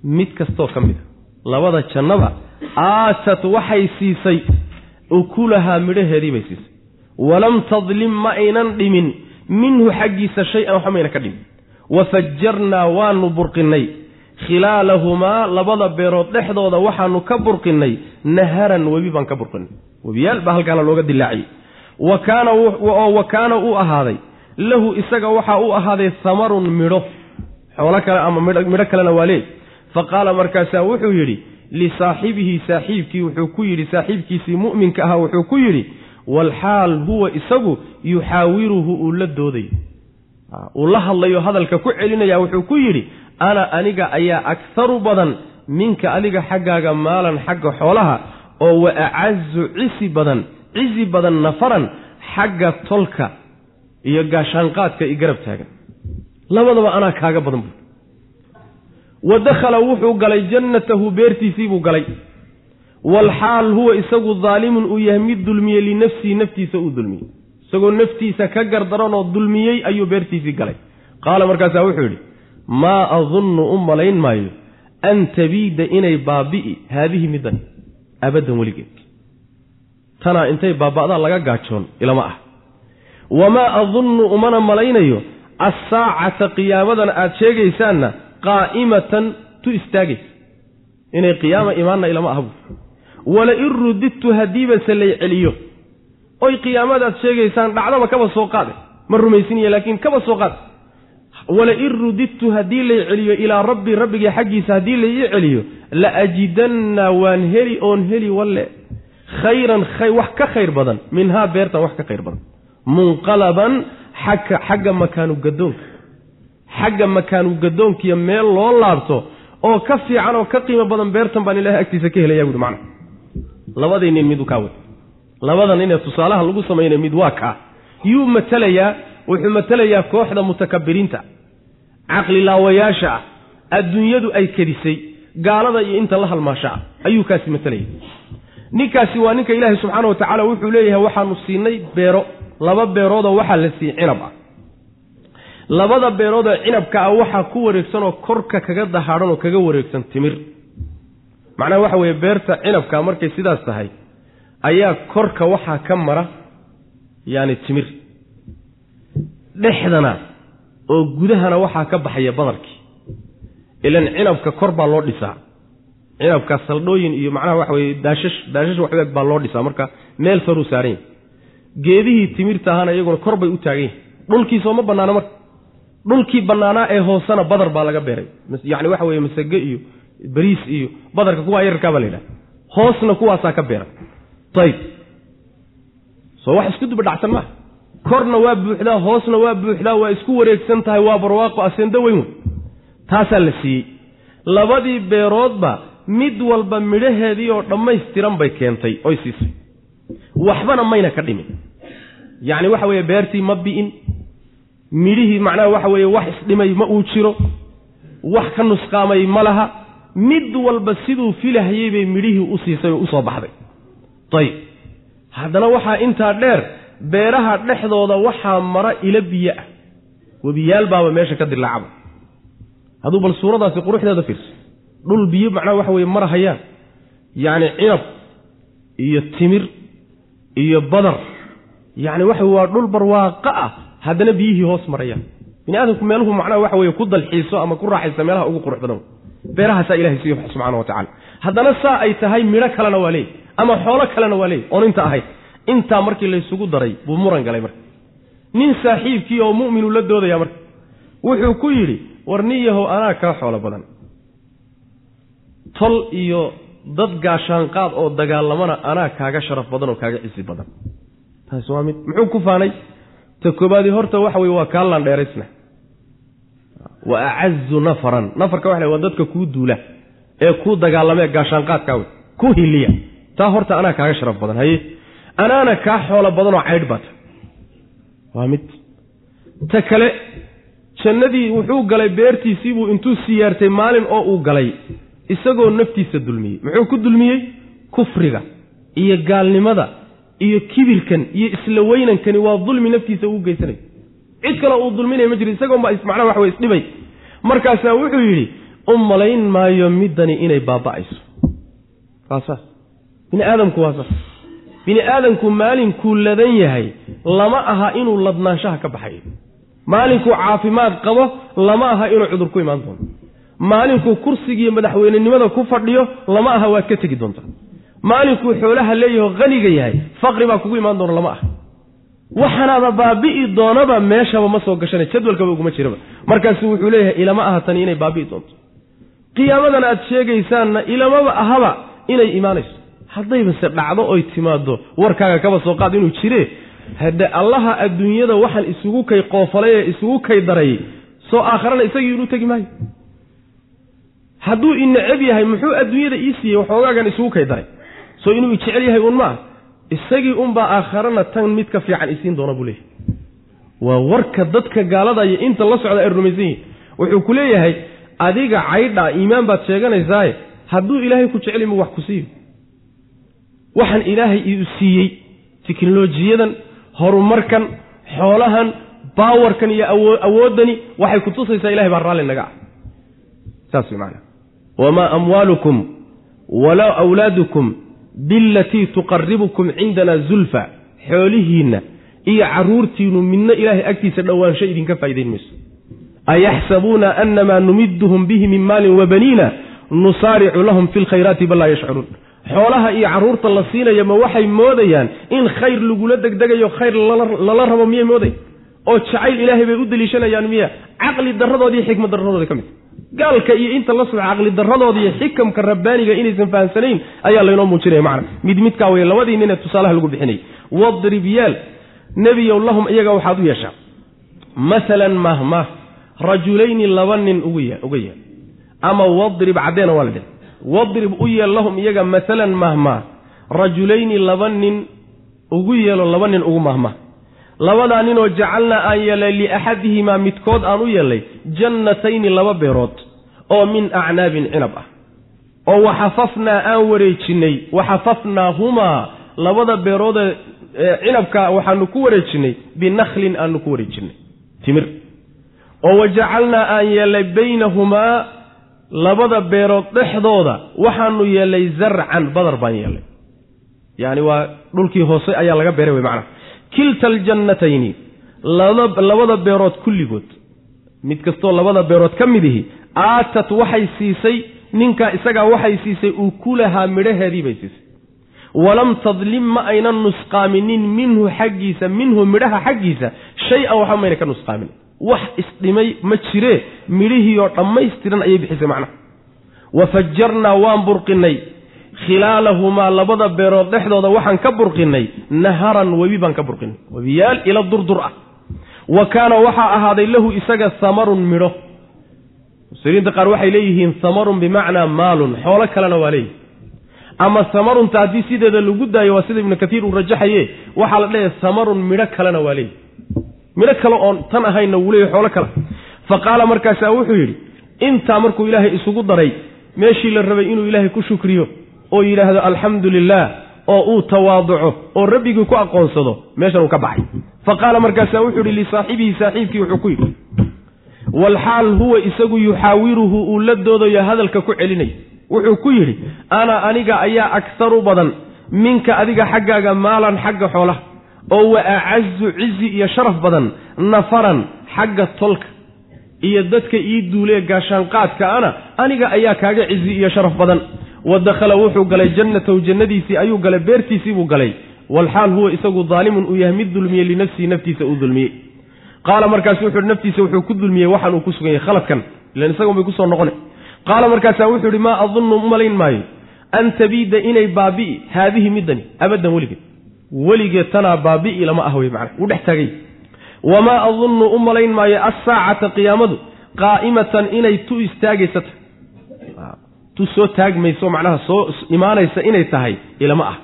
mid kastoo ka mid a. Labada jannaba aatat waxay siisay ukulahaa midhaheedii bay siisay. Walam tadlim ma aynan dhimin. Minhu xaggiisa shay-an waxba ka dhimin. Wafajarnaa waanu burqinnay. Khilaalahumaa labada beerood dhexdooda waxaanu ka burqinnay. Naharan webi baan ka burqinnay webiyaal baa halkaana looga dilaaciyey oo wa kaana uu ahaaday. Lahu isaga waxaa u ahaaday hamarun midho. Xoolo kale ama midho kalena waa leey fa qaala markaasaa wuxuu yidhi lisaaxibihi saaxiibkii wuxuu ku yidhi saaxiibkiisii mu'minka ahaa wuxuu ku yidhi walxaal huwa isagu yuxaawiruhu uu la doodayo uu la hadlayo hadalka ku celinaya wuxuu ku yidhi ana aniga ayaa akharu badan minka adiga xaggaaga maalan xagga xoolaha oo wa acazu cisi badan cisi badan nafaran xagga tolka iyo gaashaanqaadka i garab taagan. Labadaba anaa kaaga badan bu wa dakhala wuxuu galay jannatahu beertiisii buu galay. Walxaal huwa isagu daalimun uu yahay mid dulmiyey linafsihi naftiisa uu dulmiyey. Isagoo naftiisa ka gardaranoo dulmiyey ayuu beertiisii galay. Qaala markaasaa wuxuu yidhi maa adunnu u malayn maayo an tabiida inay baabi'i haadihi middan abaddan weligeed. Tanaa intay baaba'daan laga gaajoon ilama ah. Wamaa adunnu umana malaynayo assaacata qiyaamadan aad sheegaysaanna qaa'imatan tu istaagaysa inay qiyaama imaanna ilama aha buur walain rudidtu haddiibase lay celiyo. Oy qiyaamadaad sheegaysaan dhacdaba kaba soo qaade. Ma rumaysinaya laakiin kaba soo qaade walain rudidtu haddii lay celiyo ilaa rabbi rabbigii xaggiisa haddii la ii celiyo la ajidanna waan heli oon heli walle. Khayran wax ka khayr badan. Minhaa beertan wax ka khayr badan. Munqalaban xagga xagga makaanu gadoonka xagga makaanu gadoonkiiyo meel loo laabto oo ka fiican oo ka qiimo badan beertan baan ilahay agtiisa ka helaya buui macna. Labadii nin midu kaa wey labada nin ee tusaalaha lagu samaynay mid waa kaa. Yuu matelayaa wuxuu matelayaa kooxda mutakabiriinta. Caqlilaawayaasha ah adduunyadu ay kedisay gaalada iyo inta la halmaasha ah ayuu kaasi matelaya ninkaasi waa ninka ilaahay subxaana wa tacaala wuxuu leeyahay waxaanu siinay beero laba beeroodoo waxaa la siiyey cinab ah. Labada beeroodoo cinabka ah waxaa ku wareegsanoo korka kaga dahaadhan oo kaga wareegsan timir. Macnaha waxa weeye beerta cinabka markay sidaas tahay ayaa korka waxaa ka mara yaani timir dhexdana oo gudahana waxaa ka baxaya badarkii. Ilan cinabka kor baa loo dhisaa. Cinabka saldhooyin iyo macnaha waxa weye daashash daashash waxbeeg baa loo dhisaa. Marka meel saruu saaran yahy geedihii timirta ahaana iyaguna kor bay u taagan yahay dhulkiisoo ma bannaano marka. Dhulkii bannaanaa ee hoosena badar baa laga beeray. Yacni waxa weye masage iyo bariis iyo badarka kuwaa yararkaa baa la yidhaha hoosna kuwaasaa ka beeran ayib soo wax isku duba dhacsan maaha korna waa buuxdaa hoosna waa buuxdaa waa isku wareegsan tahay waa barwaaqo asendo weyn wey taasaa la siiyey. Labadii beeroodba mid walba midhaheedii oo dhammaystiran bay keentay oy siisay. Waxbana mayna ka dhimin. Yacni waxa weeye beertii ma bi'in. Midhihii macnaha waxa weeye wax isdhimay ma uu jiro. Wax ka nusqaamay ma laha. Mid walba siduu filahayey bay midhihii u siisay oo u soo baxday. Ayib haddana waxaa intaa dheer beeraha dhexdooda waxaa mara ilo biyo ah. Webiyaal baaba meesha ka dilaacaba hadduu bal suuradaasi quruxdeeda fiirso dhul biyo macnaha waxa weye mara hayaan yacni cinab iyo timir iyo badar. Yacni waxa waa dhul barwaaqo ah haddana biyihii hoos marayaan. Bini aadamku meeluhu macnaha waxa weye ku dalxiiso ama ku raaxaysa meelaha ugu qurux badan beerahaasaa ilahay siiyo subxana wa tacala haddana saa ay tahay midho kalena waa leey ama xoolo kalena waa leey oon inta ahayd intaa markii laysugu daray buu muran galay marka. Nin saaxiibkii oo mu'minu la doodaya marka. Wuxuu ku yidhi war nin yahow anaa kaa xoolo badan. Tol iyo dad gaashaanqaad oo dagaalamana anaa kaaga sharaf badan oo kaaga cisi badan. Taasi waa mid muxuu ku faanay? Ta koobaadi horta waxa weye waa kaa landheeraysna wa acazu nafaran. Nafarka waxa waa dadka kuu duula ee kuu dagaalamee gaashaanqaadkaa wey ku hiliya taa horta anaa kaaga sharaf badan haye anaana kaa xoolo badanoo caydh baata waa mid. Ta kale jannadii wuxuu galay beertiisiibuu intuu siyaartay maalin oo uu galay isagoo naftiisa dulmiyey. Muxuu ku dulmiyey? Kufriga iyo gaalnimada iyo kibirkan iyo isla weynankani waa dulmi naftiisa uu geysanayo cid kale uu dulminaya ma jiro isagoonba macnaha wax wey isdhibay. Markaasaa wuxuu yidhi u malayn maayo middani inay baaba'ayso. Waa saas bini aadamku waa saas bini aadamku maalinkuu ladan yahay lama aha inuu ladnaanshaha ka baxayo maalinkuu caafimaad qabo lama aha inuu cudur ku imaan doono. Maalinkuu kursigiiyo madaxweynenimada ku fadhiyo lama aha waad ka tegi doontaa maalinkuu xoolaha leeyaho haniga yahay faqri baa kugu imaan doona lama aha. Waxanaaba baabi'i doonaba meeshaba ma soo gashana jadwalkaba uguma jiraba. Markaasu wuxuu leeyahay ilama aha tani inay baabi'i doonto. Qiyaamadan aad sheegaysaanna ilamaba ahaba inay imaanayso haddaybase dhacdo oy timaado warkaaga kaba soo qaad inuu jire? Hadde allaha adduunyada waxaan isugu kay qoofalay ee isugu kay daray soo aakharana isagii inuu tegi maayo? Hadduu ineceb yahay muxuu adduunyada ii siiyey waxoogaagan isugu kay daray? Soo inuu ijecel yahay un maa isagii unbaa aakharana tan mid ka fiican isiin doona buu leeyahay. Waa warka dadka gaaladaya inta la socda ay rumaysan yihiin wuxuu ku leeyahay adiga caydha iimaan baad sheeganaysaaye hadduu ilaahay ku jecel mu wax ku siiyo waxaan ilaahay iu siiyey teknolojiyadan horumarkan xoolahan baawarkan iyo awooddani waxay kutusaysaa ilahay baa raalli naga ah. Saas way macanaa wamaa amwaalukum walaa awlaadukum bilatii tuqaribukum cindana zulfa xoolihiinna iyo carruurtiinnu midna ilaahay agtiisa dhowaansho idinka faa'idayn mayso. Ayaxsabuuna anamaa numiduhum bihi min maalin wabaniina nusaaricu lahum fi lkhayraati bal laa yashcuruun xoolaha iyo carruurta la siinaya ma waxay moodayaan in khayr lagula degdegayo khayr lala rabo miyay mooday? oo jacayl ilaahay bay u deliishanayaan miya. Caqli darradoodi iyo xikmad darradooda ka mid. Gaalka iyo inta la socda caqli darradooda iyo xikamka rabbaaniga inaysan fahamsanayn ayaa laynoo muujinaya macna. Mid midkaa wey labadii nin ee tusaalaha lagu bixinayay wadrib yaal nebiyow lahum iyaga waxaad u yeeshaa. Masalan mahmah rajulayni laba nin uga yaal. Ama wadrib caddeena waa la dheh wadrib u yeel lahum iyaga masalan mahmah rajulayni laba nin ugu yeelo laba nin ugu mahmah labadaa ninoo jacalnaa aan yeelay liaxadihimaa midkood aan u yeelay jannatayni laba beerood oo min acnaabin cinab ah. Oo waxafafnaa aan wareejinnay waxafafnaahumaa labada beeroodee cinabka waxaanu ku wareejinnay binakhlin aanu ku wareejinnay timir. Oo wajacalnaa aan yeelay baynahumaa labada beerood dhexdooda waxaanu yeelay zarcan badar baan yeelay. Yacani waa dhulkii hoose ayaa laga beeray wey macnaha. Kilta aljannatayni labada beerood kulligood mid kastoo labada beerood ka mid ihi aatat waxay siisay ninkaa isagaa waxay siisay ukulahaa midhaheedii bay siisay. Walam tadlim ma aynan nusqaaminin minhu xaggiisa minhu midhaha xaggiisa shay-an waxba mayna ka nusqaamin wax isdhimay ma jiree midhihiioo dhammaystiran ayay bixisay macnaha wa fajarnaa waan burqinnay khilaalahumaa labada beerood dhexdooda waxaan ka burqinnay naharan webi baan ka burqinnay. Webiyaal ila durdur ah. Wa kaana waxaa ahaaday lahu isaga samarun midho. Mufsiriinta qaar waxay leeyihiin samarun bimacnaa maalun xoolo kalena waa leeyihi ama samarunta haddii sideeda lagu daayo waa sida ibnu katiir uu rajaxaye waxaa la dhehaya samarun midho kalena waa leeyihi midho kale oon tan ahayna wuu leeyahy xoolo kale. Fa qaala markaasaa wuxuu yidhi intaa markuu ilaahay isugu daray meeshii la rabay inuu ilaahay ku shukriyo oo yidhaahdo alxamdu lilah oo uu tawaaduco oo rabbigii ku aqoonsado meeshan uu ka baxay. Fa qaala markaasaa wuxuu yidhi lisaaxibihi saaxiibkii wuxuu ku yidhi walxaal huwa isagu yuxaawiruhu uu la doodayo hadalka ku celinay. Wuxuu ku yidhi ana aniga ayaa akharu badan minka adiga xaggaaga maalan xagga xoolaha oo wa acazu cizi iyo sharaf badan nafaran xagga tolka iyo dadka ii duulee gaashaanqaadka ana aniga ayaa kaaga cizi iyo sharaf badan. Wa dakhala wuxuu galay jannatahu jannadiisii ayuu galay beertiisii buu galay. Walxaal huwa isagu daalimun uu yahay mid dulmiyey linafsihi naftiisa uu dulmiyey. Qaala markaasu wuxuuhi naftiisa wuxuu ku dulmiyey waxaan uu ku sugan yahay khaladkan ilan isagun bay ku soo noqona qaala markaasaa wuxuu ihi maa adunnu u malayn maayo. An tabiida inay baabi'i haadihi middani abaddan weligeed weligeed tanaa baabi'i lama ah wey macana wuu dhex taagay. Wamaa adunnu u malayn maayo assaacata qiyaamadu qaa'imatan inay tu istaagaysata. Tu soo taagmayso macnaha soo imaanaysa inay tahay ilama ah.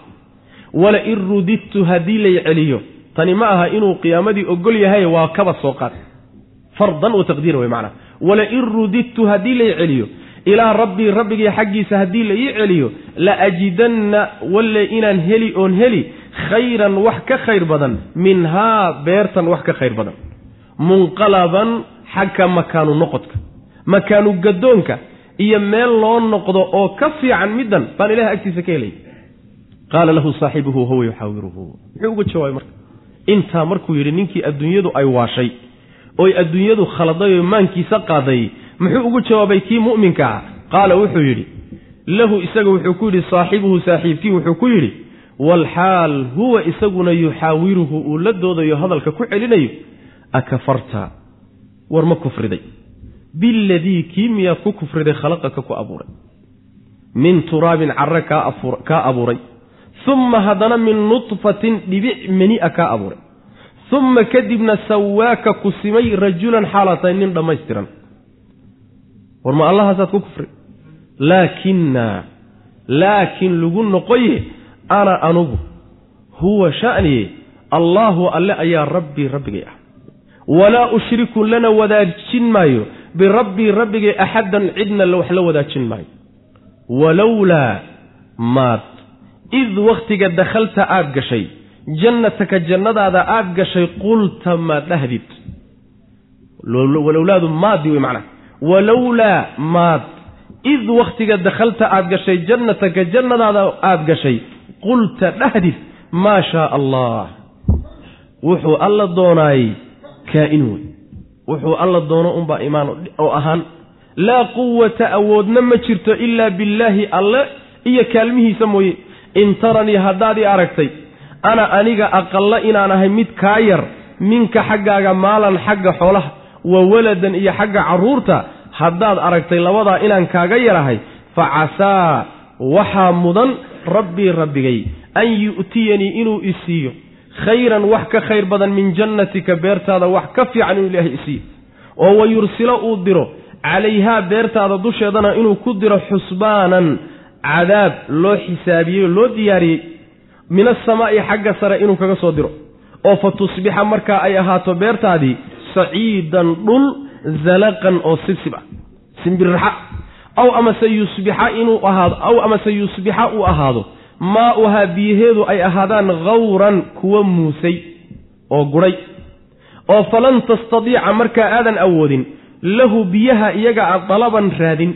Wala in rudidtu haddii lay celiyo tani ma aha inuu qiyaamadii ogol yahay waa kaba soo qaad. Fardan wa taqdiira wey macnaha. Wala in rudidtu haddii lay celiyo ilaa rabbii rabbigii xaggiisa haddii la celiyo la ajidanna walle inaan heli oon heli khayran wax ka khayr badan minhaa beertan wax ka khayr badan. Munqalaban xagga makaanu noqodka makaanu gadoonka iyo meel loo noqdo oo ka fiican middan baan ilahay agtiisa ka helay. Qaala lahu saaxibuhu huwa yuxaawiruhu muxuu uga jawaabay marka? Intaa markuu yidhi ninkii adduunyadu ay waashay oy adduunyadu khaladay oo maankiisa qaaday muxuu ugu jawaabay kii mu'minka ah? Qaala wuxuu yidhi lahu isaga wuxuu ku yidhi saaxibuhu saaxiibkii wuxuu ku yidhi waalxaal huwa isaguna yuxaawiruhu uu la doodayo hadalka ku celinayo akafarta war ma kufriday biladii kii miyaad ku kufriday khalaqaka ku abuuray min turaabin carre kaa abuuray uma haddana min nudfatin dhibic meni-a kaa abuuray uma kadibna sawaaka ku simay rajulan xaalaad tahay nin dhammaystiran war ma allahaasaad ku kufri laakina laakiin lagu noqoye ana anugu huwa shaniye allaahu alle ayaa rabbii rabbigay ah. Walaa ushriku lana wadaajin maayo birabbii rabbigay axaddan cidna wax la wadaajin maayo. Walowlaa maad id wakhtiga dakhalta aad gashay jannataka jannadaada aad gashay qulta maad dhahdid. Walowlaadu maadi wey macnaha walowlaa maad id wakhtiga dakhalta aad gashay jannataka jannadaada aad gashay qulta dhahdid maa shaa allah. Wuxuu alla doonaayey kaa-in wey wuxuu alla doono unbaa imaan oo ahaan. Laa quwata awoodna ma jirto ilaa billaahi alle iyo kaalmihiisa mooye. In taranii haddaad i aragtay ana aniga aqalla inaan ahay mid kaa yar minka xaggaaga maalan xagga xoolaha wa waladan iyo xagga carruurta haddaad aragtay labadaa inaan kaaga yarahay fa casaa waxaa mudan rabbii rabbigay an yu'tiyanii inuu isiiyo khayran wax ka khayr badan min jannatika beertaada wax ka fiican inuu ilaahay isiiyo oo wa yursilo uu diro calayhaa beertaada dusheedana inuu ku diro xusbaanan cadaab loo xisaabiyey oo loo diyaariyey min asamaa'i xagga sare inuu kaga soo diro. oo fa tusbixa markaa ay ahaato beertaadii saciidan dhul zalaqan oo sibsib ah simbirraxa aw amase yusbixa inuu ahaado aw amase yusbixa uu ahaado maa-uhaa biyaheedu ay ahaadaan khawran kuwa muusay oo gudhay oo falan tastadiica markaa aadan awoodin lahu biyaha iyaga aad dalaban raadin.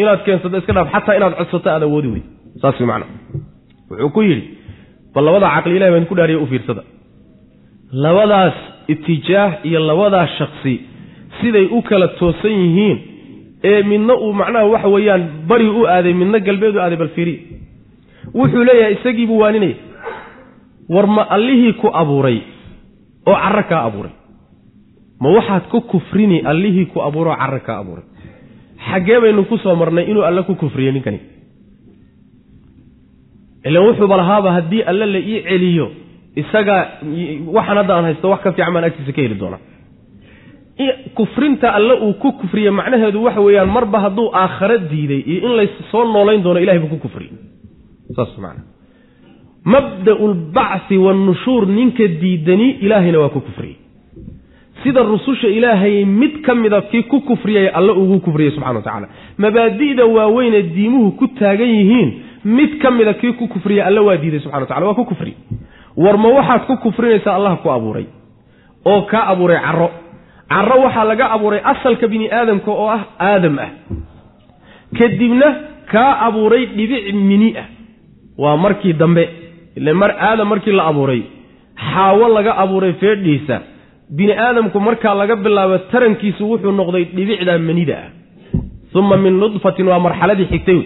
Inaad keensato iska dhaaf xataa inaad codsato aad awoodi weyd. Saas macnaa wuxuu ku yidhi bal labadaa caqli ilahi baan ku dhaariya u fiirsada. Labadaas itijaah iyo labadaas shaksi siday u kala toosan yihiin ee midna uu macnaha waxa weeyaan bari u aaday midna galbeed u aaday bal fiiriya wuxuu leeyahay isagiibuu waaninaya war ma allihii ku abuuray oo carro kaa abuuray. Ma waxaad ku kufrini allihii ku abuuray oo carro kaa abuuray. Xaggee baynu ku soo marnay inuu alle ku kufriyey ninkani. Ilan wuxuuba lahaaba haddii alle la ii celiyo isagaa waxaan hadda aan haysto wax ka fiican baan agtiisa ka heli doonaa kufrinta alle uu ku kufriye macnaheedu waxa weeyaan marba hadduu aakhare diiday iyo in lays soo noolayn doono ilahay buu ku kufriyey saas maana mabda'u lbacthi wannushuur ninka diidani ilaahayna waa ku kufriyey sida rususha ilaahay mid ka mida kii ku kufriyay alle ugu kufriyey subxana wa tacala mabaadi'da waaweynee diimuhu ku taagan yihiin mid ka mida kii ku kufriyey alle waa diiday subxana wa tacala waa ku kufriy war ma waxaad ku kufrinaysaa allah ku abuuray. Oo kaa abuuray carro carro waxaa laga abuuray asalka bini aadamka oo ah aadam ah. Kadibna kaa abuuray dhibic mini ah. Waa markii dambe ile mar aadam markii la abuuray xaawo laga abuuray feedhiisa. Bini aadamku markaa laga bilaabo tarankiisu wuxuu noqday dhibicda manida ah. Uma min nudfatin waa marxaladii xigtay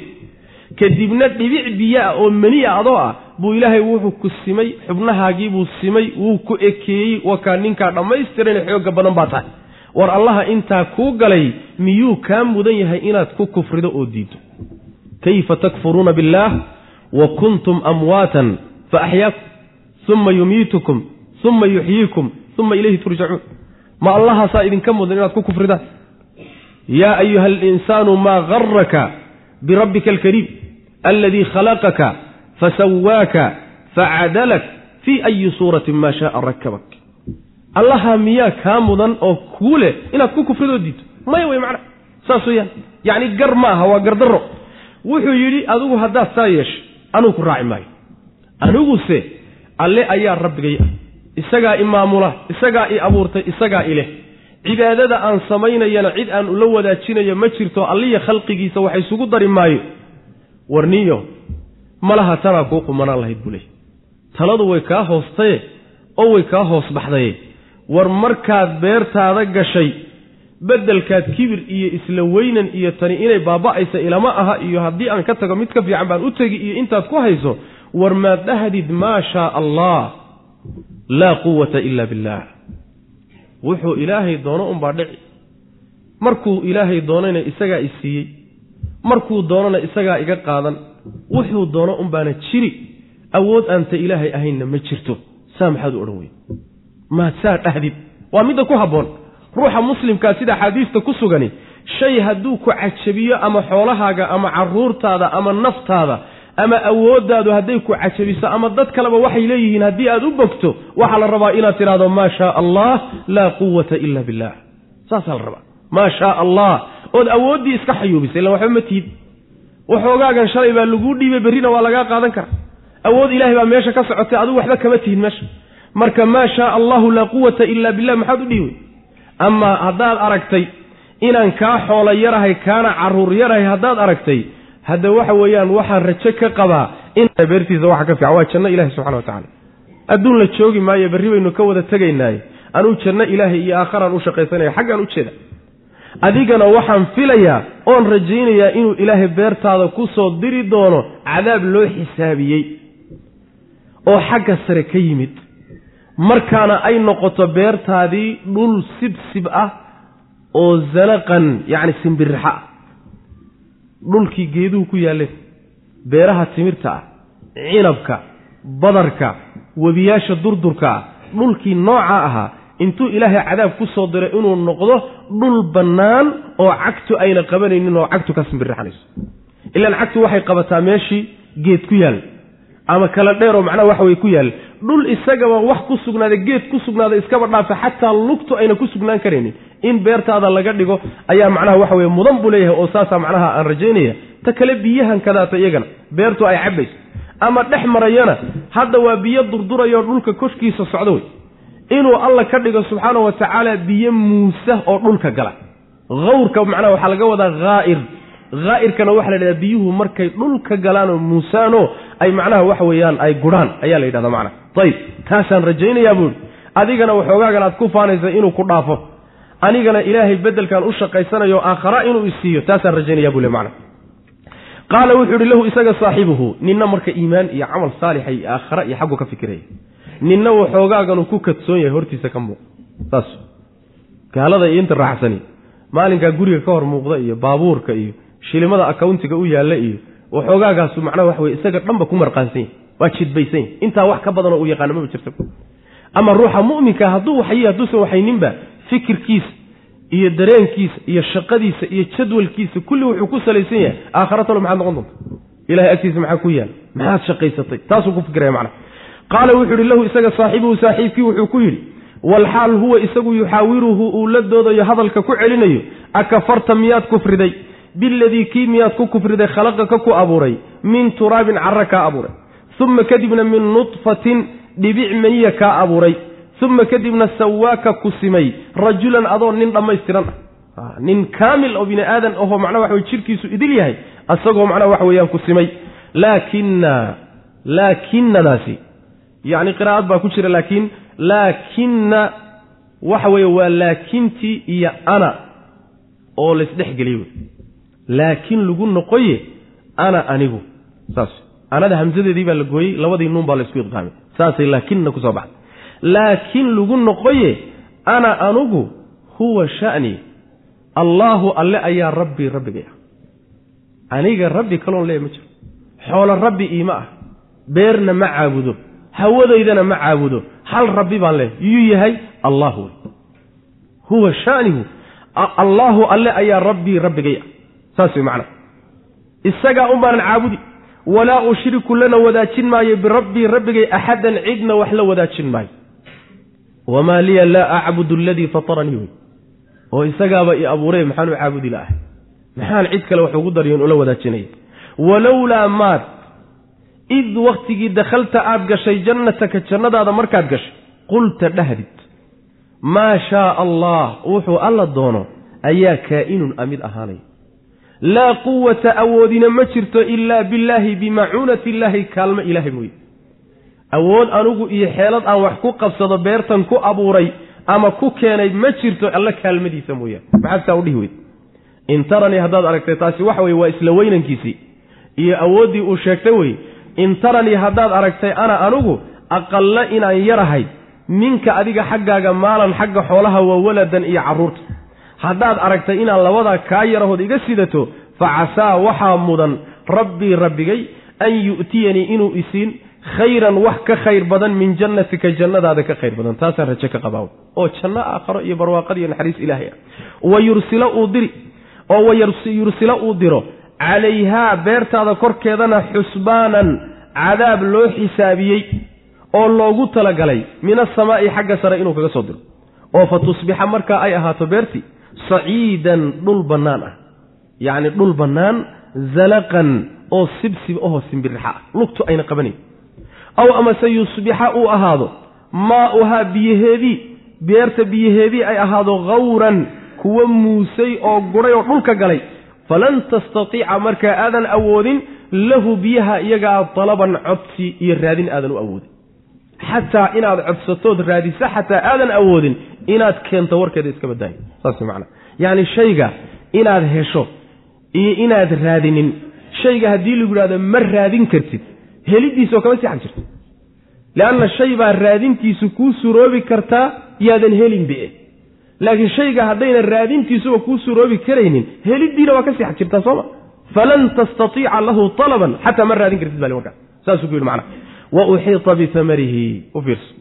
kadibna dhibic biyo ah oo mani a adoo ah buu ilaahay wuxuu ku simay xubnahaagiibuu simay wuu ku ekeeyey wakaa ninkaa dhammaystirane xoogga badan baa tahay. War allaha intaa kuu galay miyuu kaa mudan yahay inaad ku kufrido oo diido kayfa takfuruuna billaah wa kuntum amwaatan fa axyaakum uma yumiitukum uma yuxyiikum uma ilayhi turjacuun. Ma allahaasaa idinka mudan inaad ku kufridaan yaa ayuha alinsaanu maa garaka birabbika alkariim aladii khalaqaka fasawaaka facadalak fii ayi suuratin maa shaaa rakabak allaha miyaa kaa mudan oo kuu leh inaad ku kufridoo diidto maya wey macna saas weyaan yacni gar ma aha waa gardarro wuxuu yidhi adigu haddaad saa yeeshay anugu ku raaci maayo aniguse alle ayaa rabbigay ah isagaa i maamula isagaa i abuurtay isagaa i leh cibaadada aan samaynayana cid aan ula wadaajinayo ma jirto alliya khalqigiisa wax isugu dari maayo. Warniyo malaha tanaa kuu qumanaan lahayd buu leey taladu way kaa hoostaye oo way kaa hoos baxday war markaad beertaada gashay beddelkaad kibir iyo isla weynan iyo tani inay baaba'aysa ilama aha iyo haddii aan ka tago mid ka fiican baan u tegi iyo intaad ku hayso war maad dhahdid maa shaa allah laa quwata ila billaah wuxuu ilaahay doono unbaa dhici. Markuu ilaahay doonayna isagaa i siiyey markuu doonona isagaa iga qaadan wuxuu doono unbaana jiri. Awood aanta ilaahay ahaynna ma jirto. Saa maxaad u odhan wey maad saa dhahdid. Waa midda ku habboon. Ruuxa muslimkaa sida axaadiista ku sugani shay hadduu ku cajabiyo ama xoolahaaga ama caruurtaada ama naftaada ama awooddaadu hadday ku cajabiso ama dad kaleba waxay leeyihiin haddii aad u bogto waxaa la rabaa inaad tidhahdo maa shaa allah laa quwata ila billah saasaa la rabaa. Maa shaa allah ood awooddii iska xayuubisay illa waxba ma tihid. Waxoogaagan shalay baa laguu dhiibay berrina waa lagaa qaadan karaa. Awood ilahay baa meesha ka socotay adigu waxba kama tihid meesha. Marka maa shaa allahu laa quwata ila billah maxaad u dhiibay. Ama haddaad aragtay inaan kaa xoola yarahay kaana carruur yarahay haddaad aragtay hadda waxa weeyaan waxaan rajo ka qabaa in beertiisa waxa ka fiican waa janno ilahi subxana wa tacala adduun la joogi maayo berri baynu ka wada tegaynaaye. Anuu janno ilaahay iyo aakharaan u shaqaysanaya xaggaan ujeeda adigana waxaan filayaa oon rajaynayaa inuu ilaahay beertaada ku soo diri doono cadaab loo xisaabiyey. Oo xagga sare ka yimid. Markaana ay noqoto beertaadii dhul sibsib ah oo zanaqan yacni simbirixa ah dhulkii geeduhu ku yaalleen beeraha timirta ah cinabka badarka webiyaasha durdurka ah dhulkii nooca ahaa intuu ilaahay cadaab ku soo diray inuu noqdo dhul bannaan oo cagtu ayna qabanaynin oo cagtu ka simbirixanayso ilaan cagtu waxay qabataa meeshii geed ku yaal ama kala dheeroo macnaha waxa weye ku yaal. Dhul isagaba wax ku sugnaada geed ku sugnaada iskaba dhaafa xataa lugtu ayna ku sugnaan karaynin in beertaada laga dhigo ayaa macnaha waxa weye mudan buu leeyahay oo saasaa macnaha aan rajaynaya. Ta kale biyahan kadaata iyagana beertu ay cabayso ama dhex marayana hadda waa biyo durdurayoo dhulka koshkiisa socdo wey. Inuu alla ka dhigo subxaana wa tacaala biyo muusa oo dhulka gala. Hawrka macnaha waxaa laga wadaa haa'ir haa'irkana waxaa la yidhahdaa biyuhu markay dhulka galaanoo muusaanoo ay macnaha waxa weeyaan ay gurhaan ayaa la yidhahda macnaha. Ayib taasaan rajaynayaa buuhi adigana waxoogaagan aad ku faanaysa inuu ku dhaafo anigana ilaahay beddelkan u shaqaysanayo aakhara inuu isiiyo taasaan rajaynaya buu le macna. Qaala wuxuu ihi lahu isaga saaxibuhu ninna marka iimaan iyo camal saalixa iyo aakhara iyo xaggu ka fikiraya. Ninna waxoogaaganuu ku kadsoon yahay hortiisa ka muuqa saas gaalada iyo inta raaxsani. Maalinkaa guriga ka hor muuqda iyo baabuurka iyo shilimada akawntiga u yaalla iyo waxoogaagaasu macnaha waxa weye isaga dhanba ku marqaansan yahy waa jidbaysan yahy intaa wax ka badanoo uu yaqaana maba jirta ama ruuxa mu'minka hadduu waxay hadduusan waxayninba fikirkiisa iyo dareenkiisa iyo shaqadiisa iyo jadwalkiisa kulli wuxuu ku salaysan yahay. Aakhara maxaad noqon doonta ilahay agtiisa maxaa ku yaal? Maxaad shaqaysatay? Taasuu ku fikiraya macnaha. Qaala wuxuu yihi lahu isaga saaxibuhu saaxiibkii wuxuu ku yidhi walxaal huwa isagu yuxaawiruhu uu la doodayo hadalka ku celinayo akafarta miyaad kufriday biladii kii miyaad ku kufriday khalaqaka ku abuuray? Min turaabin cara kaa abuuray. Uma kadibna min nudfatin dhibic maniya kaa abuuray uma kadibna sawaaka ku simay rajulan adoo nin dhammaystiran ah nin kaamil oo bini aadan ahoo macnaha waxa wey jirkiisu idil yahay asagoo macnaha waxa weeyaan ku simay laakina laakinadaasi yacni qiraa'ad baa ku jira laakiin laakina waxa weeye waa laakintii iyo ana oo laysdhexgeliy wey laakiin lagu noqoye ana anigu saas anada hamsadeedii baa la gooyey labadii nuun baa laysku idqaamay saasay laakinna ku soo baxday laakiin lagu noqoye ana anugu huwa sha'ni. Allaahu alle ayaa rabbii rabbigay ah. Aniga rabbi kaloon leeya ma jiro. Xoolo rabbi iima ah. Beerna ma caabudo. Hawadaydana ma caabudo. Hal rabbi baan leehay yuu yahay allah wey. Huwa shanihu. Allaahu alle ayaa rabbii rabbigay ah. Saas wey macnaa isagaa un baanan caabudi. Walaa ushriku lana wadaajin maayo birabbii rabbigay axadan cidna wax la wadaajin maayo wamaa liya laa acbudu aladii fataranii wey oo isagaaba i abuuray maxaan u caabudi la'ahay maxaan cid kale wax ugu daryoon ula wadaajinaya walowlaa maad id wakhtigii dakhalta aad gashay jannataka jannadaada markaad gashay qulta dhahdid maa shaaa allah wuxuu alla doono ayaa kaa'inun amid ahaanaya laa quwata awoodina ma jirto ilaa billaahi bimacuunati illaahi kaalmo ilaahay mooye awood anigu iyo xeelad aan wax ku qabsado beertan ku abuuray ama ku keenay ma jirto alla kaalmadiisa mooyaane. Maxaad saa u dhihi weyd in taranii haddaad aragtay taasi waxa weye waa isla weynankiisii. Iyo awooddii uu sheegtay wey in taranii haddaad aragtay ana anigu aqalla inaan yarahay minka adiga xaggaaga maalan xagga xoolaha waa waladan iyo carruurta. Haddaad aragtay inaan labadaa kaa yarahood iga sidato fa casaa waxaa mudan rabbii rabbigay an yu'tiyanii inuu isiin khayran wax ka khayr badan min jannatika jannadaada ka khayr badan. Taasaan raje ka qabaa oo janno aakharo iyo barwaaqada iyo naxariis ilaahay ah. Wa yursila uu diri oo wayursila uu diro calayhaa beertaada korkeedana xusbaanan cadaab loo xisaabiyey oo loogu talagalay min asamaa'i xagga sare inuu kaga soo diro. Oo fa tusbixa markaa ay ahaato beertii saciidan dhul bannaan ah. Yacni dhul bannaan zalaqan oo sibsib ahoo simbirixa ah. Lugtu ayna qabanayn aw amase yusbixa uu ahaado maa'uhaa biyaheedii beerta biyaheedii ay ahaado khawran kuwa muusay oo gudhay oo dhulka galay. Falan tastatiica markaa aadan awoodin lahu biyaha iyagaa dalaban codsi iyo raadin aadan u awoodin. Xataa inaad codsatood raadiso xataa aadan awoodin inaad keento warkeeda iska badaayo saas macana yacni shayga inaad hesho iyo inaad raadinin. Shayga haddii lagu yidhahdo ma raadin kartid helidiisoo kama sii xag jirto. Leanna shay baa raadintiisu kuu suroobi kartaa yaadan helinbe laakiin shayga haddayna raadintiisuba kuu suroobi karaynin helidiina waa ka sii xag jirtaa sooma falan tastatiica lahu talaban xataa ma raadin kartid bali markaas saasuu ku yidhi macnaha wa uxiita bitamarihi u fiirso.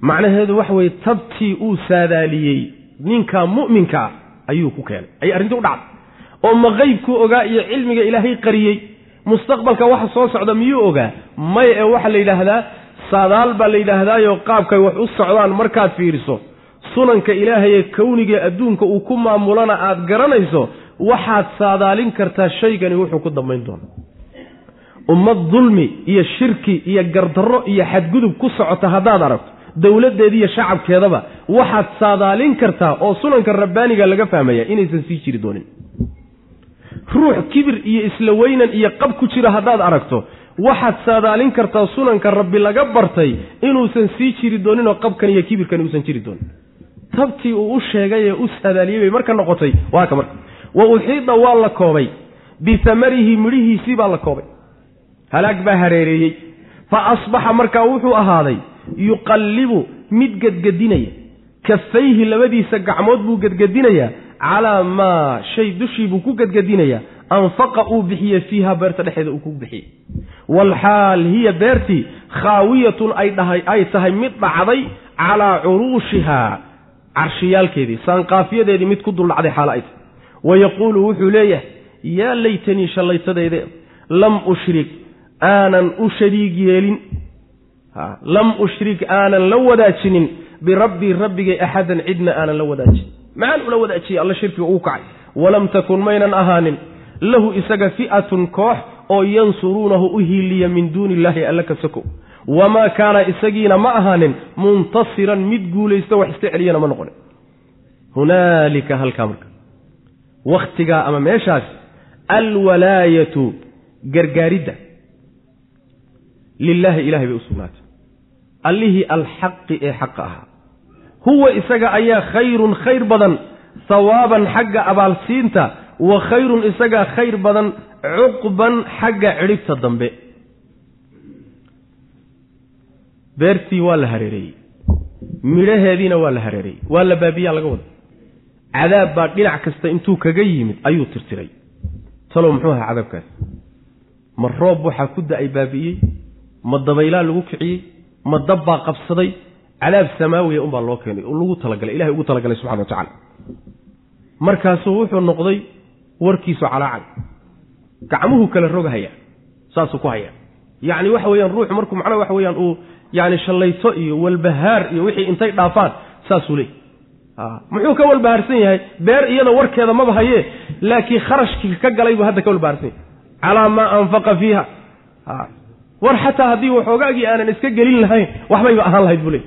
Macnaheedu waxa weye tabtii uu saadaaliyey ninka mu'minkaa ayuu ku keenay. Ayay arrintii u dhacday. Oo ma qeybkuu ogaa iyo cilmiga ilaahay qariyey mustaqbalka waxa soo socda miyuu ogaa? May ee waxaa la yidhaahdaa saadaal baa la yidhaahdaayo qaabkay wax u socdaan markaad fiiriso. Sunanka ilaahay ee kownigae adduunka uu ku maamulana aad garanayso waxaad saadaalin kartaa shaygani wuxuu ku dambayn doona ummad dulmi iyo shirki iyo gardarro iyo xadgudub ku socota haddaad aragto dowladdeeda iyo shacabkeedaba waxaad saadaalin kartaa oo sunanka rabbaaniga laga fahmaya inaysan sii jiri doonin ruux kibir iyo isla weynan iyo qab ku jira haddaad aragto waxaad saadaalin kartaa sunanka rabbi laga bartay inuusan sii jiri doonin oo qabkan iyo kibirkan uusan jiri doonin. Tabtii uu u sheegay ee u saadaaliyey bay marka noqotay. Waa ka marka. Wa uxiida waa la koobay. Bihamarihi midhihiisii baa la koobay. Halaag baa hareereeyey. Fa asbaxa markaa wuxuu ahaaday yuqallibu mid gedgedinaya. Kafayhi labadiisa gacmood buu gedgedinayaa calaa maa shay dushii buu ku gedgedinayaa anfaqa uu bixiye fiiha beerta dhexeeda uu ku bixiyey waalxaal hiya beertii khaawiyatun ay tahay mid dhacday calaa curuushihaa carshiyaalkeedii saanqaafiyadeedii mid ku duldhacday xaalo ay tahay wayaquulu wuxuu leeyahay yaa laytanii shallaytadayde lam ushrik aanan u shariig yeelin lam ushrik aanan la wadaajinin birabbii rabbigay axadan cidna aanan la wadaajin maxaan ula wadaajiyey alla shirkiga uu kacay. Walam takun maynan ahaanin. Lahu isaga fi'atun koox oo yansuruunahu u hiiliya min duuni illaahi alla ka sokow wamaa kaana isagiina ma ahaanin muntasiran mid guulaysta wax iska celiyana ma noqonin hunaalika halkaa marka. Wakhtigaa ama meeshaas alwalaayatu gargaaridda. Lilaahi ilahay bay u sugnaatay. Allihii alxaqi ee xaqa ahaa huwa isaga ayaa khayrun khayr badan hawaaban xagga abaalsiinta wa khayrun isagaa khayr badan cuqban xagga cidhibta dambe. Beertii waa la hareereeyey midhaheediina waa la hareereeyey waa la baabiyaa laga wada cadaab baa dhinac kasta intuu kaga yimid ayuu tirtiray. Talow muxuu ahaa cadaabkaasi ma roob waxaa ku da'ay baabi'iyey? Ma dabaylaa lagu kiciyey? Ma dab baa qabsaday cadaab samaawiya unbaa loo keenay oo lagu talagalay ilahay ugu talagalay subxana wa tacala markaasuu wuxuu noqday warkiisu calaacal gacmuhu kala rogahaya saasuu ku hayaa. Yacni waxa weeyaan ruuxu markuu macnaha waxa weyaan uu yani shallayto iyo walbahaar iyo wixii intay dhaafaan saasuu leey muxuu ka walbahaarsan yahay? Beer iyada warkeeda maba hayee laakiin kharashkii ka galay buu hadda ka walbahaarsan yahay. Calaa maa anfaqa fiiha. War xataa haddii waxoogaagii aanan iska gelin lahayn waxbayba ahaan lahayd buu leey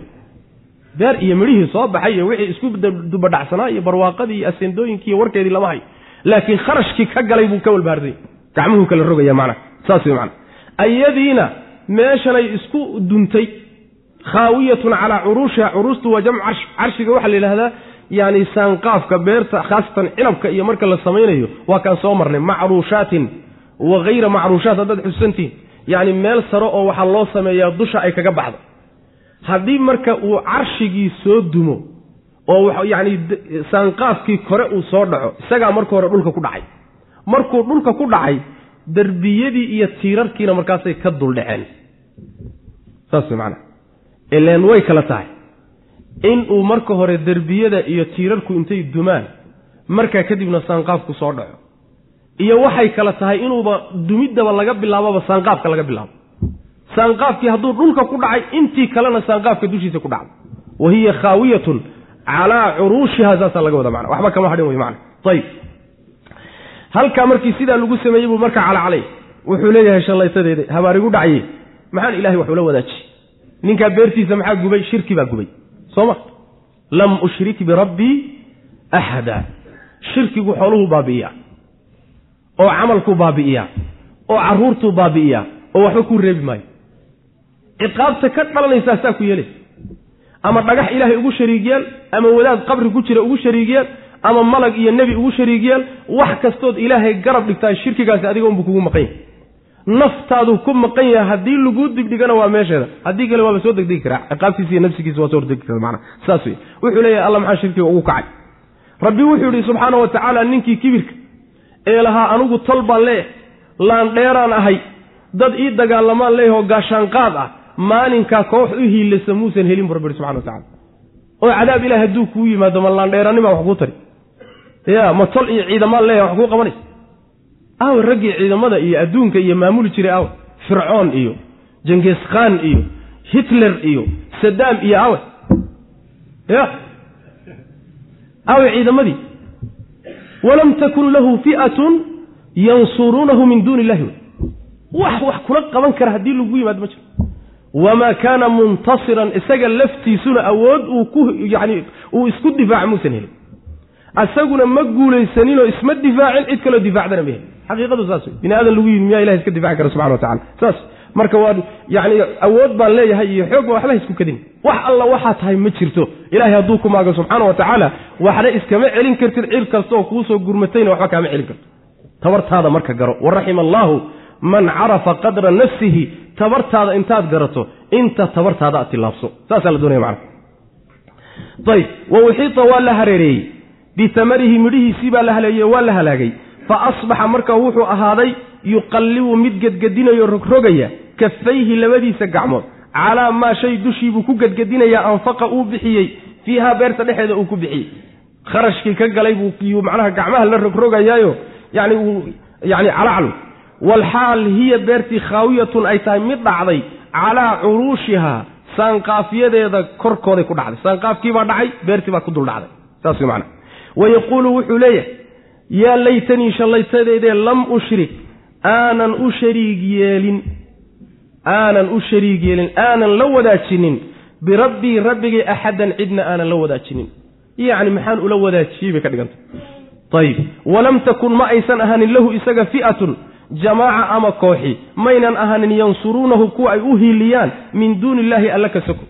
beer iyo midhihii soo baxay iyo wixii isku dubadhacsanaa iyo barwaaqadii iyo aseendooyinkii warkeedii lama hayo. Laakiin kharashkii ka galay buu ka walbahaarsanya gacmuhuu kala rogaya macnaha saas wey macana ayadiina meeshanay isku duntay khaawiyatun calaa curuushiha curuustu waa jamcu carsh carshiga waxaa la yidhahdaa yani saanqaafka beerta khaasatan cinabka iyo marka la samaynayo waa kaan soo marnay. Macruushaatin wa hayra macruushaat haddaad xususantihin yacni meel saro oo waxaa loo sameeyaa dusha ay kaga baxdo haddii marka uu carshigii soo dumo oo yacni saanqaafkii kore uu soo dhaco isagaa marka hore dhulka ku dhacay. Markuu dhulka ku dhacay derbiyadii iyo tiirarkiina markaasay ka duldhaceen saas way macanaha ileen way kala tahay. In uu marka hore derbiyada iyo tiirarku intay dumaan markaa kadibna saanqaafku soo dhaco. Iyo waxay kala tahay inuuba dumiddaba laga bilaaboba saanqaafka laga bilaabo saanqaafkii hadduu dhulka ku dhacay intii kalena saanqaafka dushiisa ku dhacdo wa hiya khaawiyatun calaa curuushiha saasaa laga wada mana waxba kama hadhin wey mana ayib halkaa markii sidaa lagu sameeyey buu marka calacalay wuxuu leeyahay shallaytadeeda habaarigu dhacye maxaan ilahay wax ula wadaajiyey ninkaa beertiisa maxaa gubay? Shirki baa gubay. Soo ma? Lam ushrik birabbii axada shirkigu xooluhu baabi'iyaa oo camalkuu baabi'iyaa oo carruurtuu baabi'iyaa oo waxba kuu reebi maayo ciqaabta ka dhalanaysaa saa ku yeelay ama dhagax ilaahay ugu shariigiyaan ama wadaad qabri ku jira ugu shariigiyaan ama malag iyo nebi ugu shariigiyaan wax kastood ilaahay garab dhigtaa shirkigaasi adiga unbu kugu maqan yahay. Naftaadu ku maqan yahay haddii laguu dibdhigana waa meesheeda. Haddii kale waaba soo degdegi karaa. Ciqaabtiisa iyo nafsigiisa waa soo hordegi kara mana saas wey wuxuu leeyahay alla maxaa shirkiga ugu kacay? Rabbi wuxuu yihi subxaana wa tacaala ninkii kibirka ee lahaa anigu tol baan leeyahay. Laandheeraan ahay. Dad ii dagaalamaan leeyahoo gaashaanqaad ah maalinkaa koox u hiilasa muusan helin bu rabbi subxana wa tacala oo cadaab ilahi hadduu kuu yimaado ma laandheeranimaa wax kuu tari. Ya ma tol iyo ciidamaan leeyaha wax kuu qabanaysa. Aawe raggii ciidamada iyo adduunka iyo maamuli jiray aawe fircoon iyo jenges khan iyo hitler iyo sadaam iyo aawe ya aawe ciidamadii walam takun lahu fi'atun yansuruunahu min duuni illahi wax wax kula qaban kara haddii lagu yimaado ma jiro wamaa kaana muntasiran isaga laftiisuna awood uu ku yani uu isku difaaca muusan helin isaguna ma guulaysaninoo isma difaacin cid kaloo difaacdana ma helin xaqiiqadu saas wey bini aadan lagu yimi miyaa ilahay iska difaci kara subxana wa tacala saas marka waa yani awood baan leeyahay iyo xoog baan waxba isku kadin wax alla waxaa tahay ma jirto ilahay hadduu ku maago subxaana wa tacaala waxna iskama celin kartid cid kastaoo kuusoo gurmatayna waxba kaama celin karto tabartaada marka garo waraxima allaahu man carafa qadra nafsihi tabartaada intaad garato inta tabartaada aad tilaabso saasaa la doonaya macana ayb wa uxiita waa la hareereeyey. Bitamarihi midhihiisii baa la haleeyey waa la halaagay. Fa asbaxa marka wuxuu ahaaday yuqallibu mid gedgedinayo rogrogaya kafayhi labadiisa gacmood. Calaa maa shay dushiibuu ku gedgedinayaa anfaqa uu bixiyey. Fiihaa beerta dhexeeda uu ku bixiyey. Kharashkii ka galay buu macnaha gacmaha la rogrogayaayo yani uu yani calaclu walxaal hiya beertii khaawiyatun ay tahay mid dhacday calaa curuushihaa saanqaafyadeeda korkooday ku dhacday saanqaafkiibaa dhacay beertii baa ku dul dhacday saas man wayaquulu wuxuu leeyahay yaa laytanii shallaytadeedee lam ushrik aanan u shariig yeelin aanan u shariig yeelin aanan la wadaajinin birabbii rabbigay axadan cidna aanan la wadaajinin yacni maxaan ula wadaajiyey bay ka dhigantay ayib walam takun ma aysan ahanin lahu isaga fi'atun jamaaca ama kooxi maynan ahanin yansuruunahu kuwa ay u hiiliyaan min duuni illaahi alla ka soko.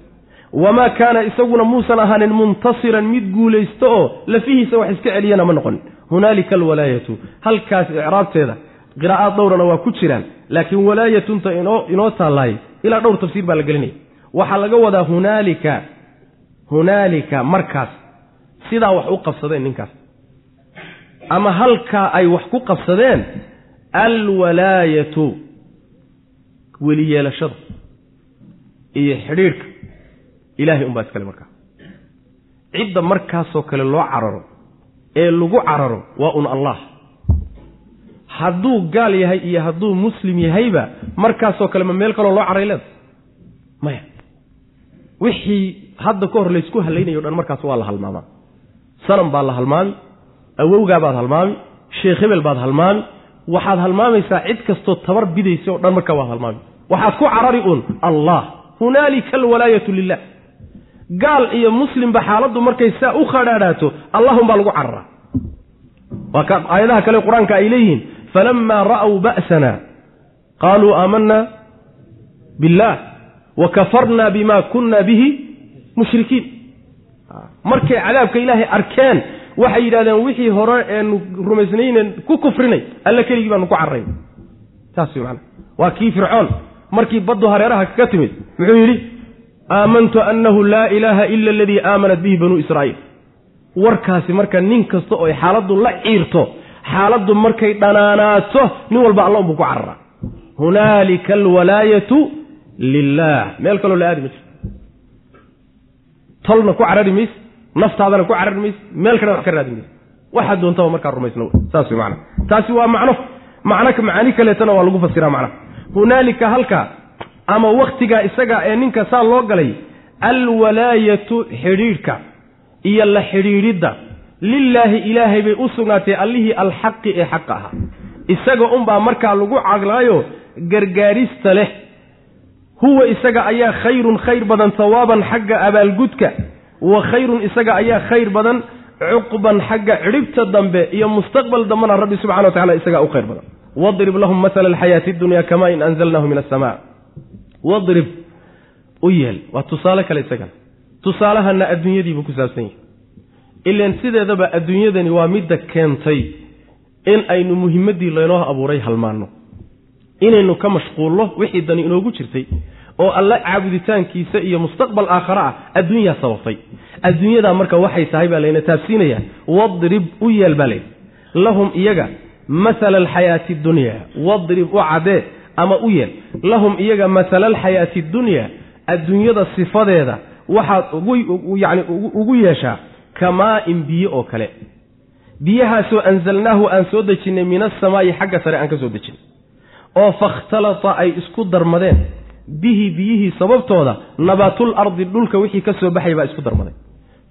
Wamaa kaana isaguna muusan ahaanin muntasiran mid guulaysto oo lafihiisa wax iska celiyana ma noqonin. Hunaalika alwalaayatu halkaas icraabteeda qiraa'aad dhowrana waa ku jiraan laakiin walaayatunta inoo inoo taallaayay ilaa dhowr tafsiir baa la gelinaya. Waxaa laga wadaa hunaalika hunaalika markaas sidaa wax u qabsadeen ninkaas. Ama halkaa ay wax ku qabsadeen alwalaayatu weliyeelashada iyo xidhiidhka ilaahay unbaa iskale markaa. Cidda markaasoo kale loo cararo ee lagu cararo waa un allah. Hadduu gaal yahay iyo hadduu muslim yahayba markaasoo kale ma meel kaloo loo caray leeda maya. Wixii hadda ka hor laysku hallaynayo dhan markaas waa la halmaamaa sanam baa la halmaami awowgaa baad halmaami sheekh hebel baad halmaami waxaad halmaamaysaa cid kastoo tabar bidaysa o dhan markaa waad halmaami. Waxaad ku carari uun allah hunaalika alwalaayatu lilah gaal iyo muslimba xaaladdu markay saa u khadhaadhaato allahunbaa lagu cararaa waa aayadaha kale qur'aanka ay leeyihiin falamaa ra'w ba'sana qaaluu aamanna billaah wa kafarnaa bima kunna bihi mushrikiin. Markay cadaabka ilaahay arkeen waxay yidhahdeen wixii hore eenu rumaysnaynen ku kufrinay alla keligii baanu ku carrayn saas wey maanaa waa kii fircoon. Markii baddu hareeraha kaga timid muxuu yidhi aamantu annahu laa ilaaha ila aladii aamanat bihi banuu israa'iil. Warkaasi marka nin kasta oo xaaladdu la ciirto xaaladdu markay dhanaanaato nin walba alla unbuu ku cararaa hunaalika alwalaayatu lilaah meel kaloo la aadi ma jirto. Tolna ku carari mayse naftaadana ku carari mayse meel kalena wax ka raadi mayse. Waxaad doontaba markaa rumaysna saas wey macana taasi waa macno macno macaani kaleetana waa lagu fasiraa macnaha hunaalika halkaa ama wakhtigaa isaga ee ninka saa loo galay alwalaayatu xidhiidhka iyo la xidhiidhidda lilaahi ilaahay bay u sugnaatay allihii alxaqi ee xaqa ahaa. Isaga unbaa markaa lagu caglaayo gargaarista leh. Huwa isaga ayaa khayrun khayr badan sawaaban xagga abaalgudka wa khayrun isaga ayaa khayr badan cuqban xagga cidhibta dambe iyo mustaqbal dambena rabbi subxana wa tacala isagaa u khayr badan. Wadrib lahum masala alxayaati dunya kamaa in anzalnahu min asamaa wadrib u yeel waa tusaale kale isagana tusaalahana adduunyadiibuu ku saabsan yahay. Ilan sideedaba adduunyadani waa midda keentay in aynu muhimaddii laynoo abuuray halmaanno inaynu ka mashquulno wixii dani inoogu jirtay oo alla caabuditaankiisa iyo mustaqbal aakhare ah adduunyaa sababtay. Adduunyadaa marka waxay tahay baa layna taabsiinayaa wadrib u yeel baa layidhi lahum iyaga masala alxayaati dunya. Wadrib u cadee ama u yeel. Lahum iyaga masala alxayaati dunya. Adduunyada sifadeeda waxaad ugu yacni ugu yeeshaa kamaa-in biyo oo kale. Biyahaasoo anzalnaahu aan soo dejinnay min asamaa'i xagga sare aan ka soo dejinay. Oo fakhtalata ay isku darmadeen bihi biyihii sababtooda nabaatul ardi dhulka wixii ka soo baxay baa isku darmaday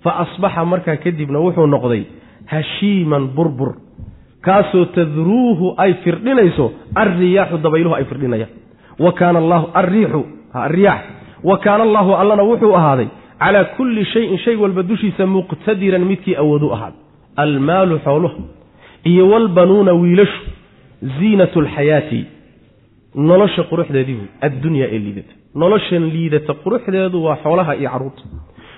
fa asbaxa markaa kadibna wuxuu noqday hashiiman burbur kaasoo tadruuhu ay firdhinayso alriyaaxu dabayluhu ay firdhinayaan. Wa kaana allahu alriixu alriyaax wa kaana allaahu allana wuxuu ahaaday calaa kulli shayin shay walba dushiisa muqtadiran midkii awood u ahaaday almaalu xooluha iyo walbanuuna wiilashu ziinatu alxayaati nolosha quruxdeedii wey addunyaa ee liidata. Noloshan liidata quruxdeedu waa xoolaha iyo carruurta.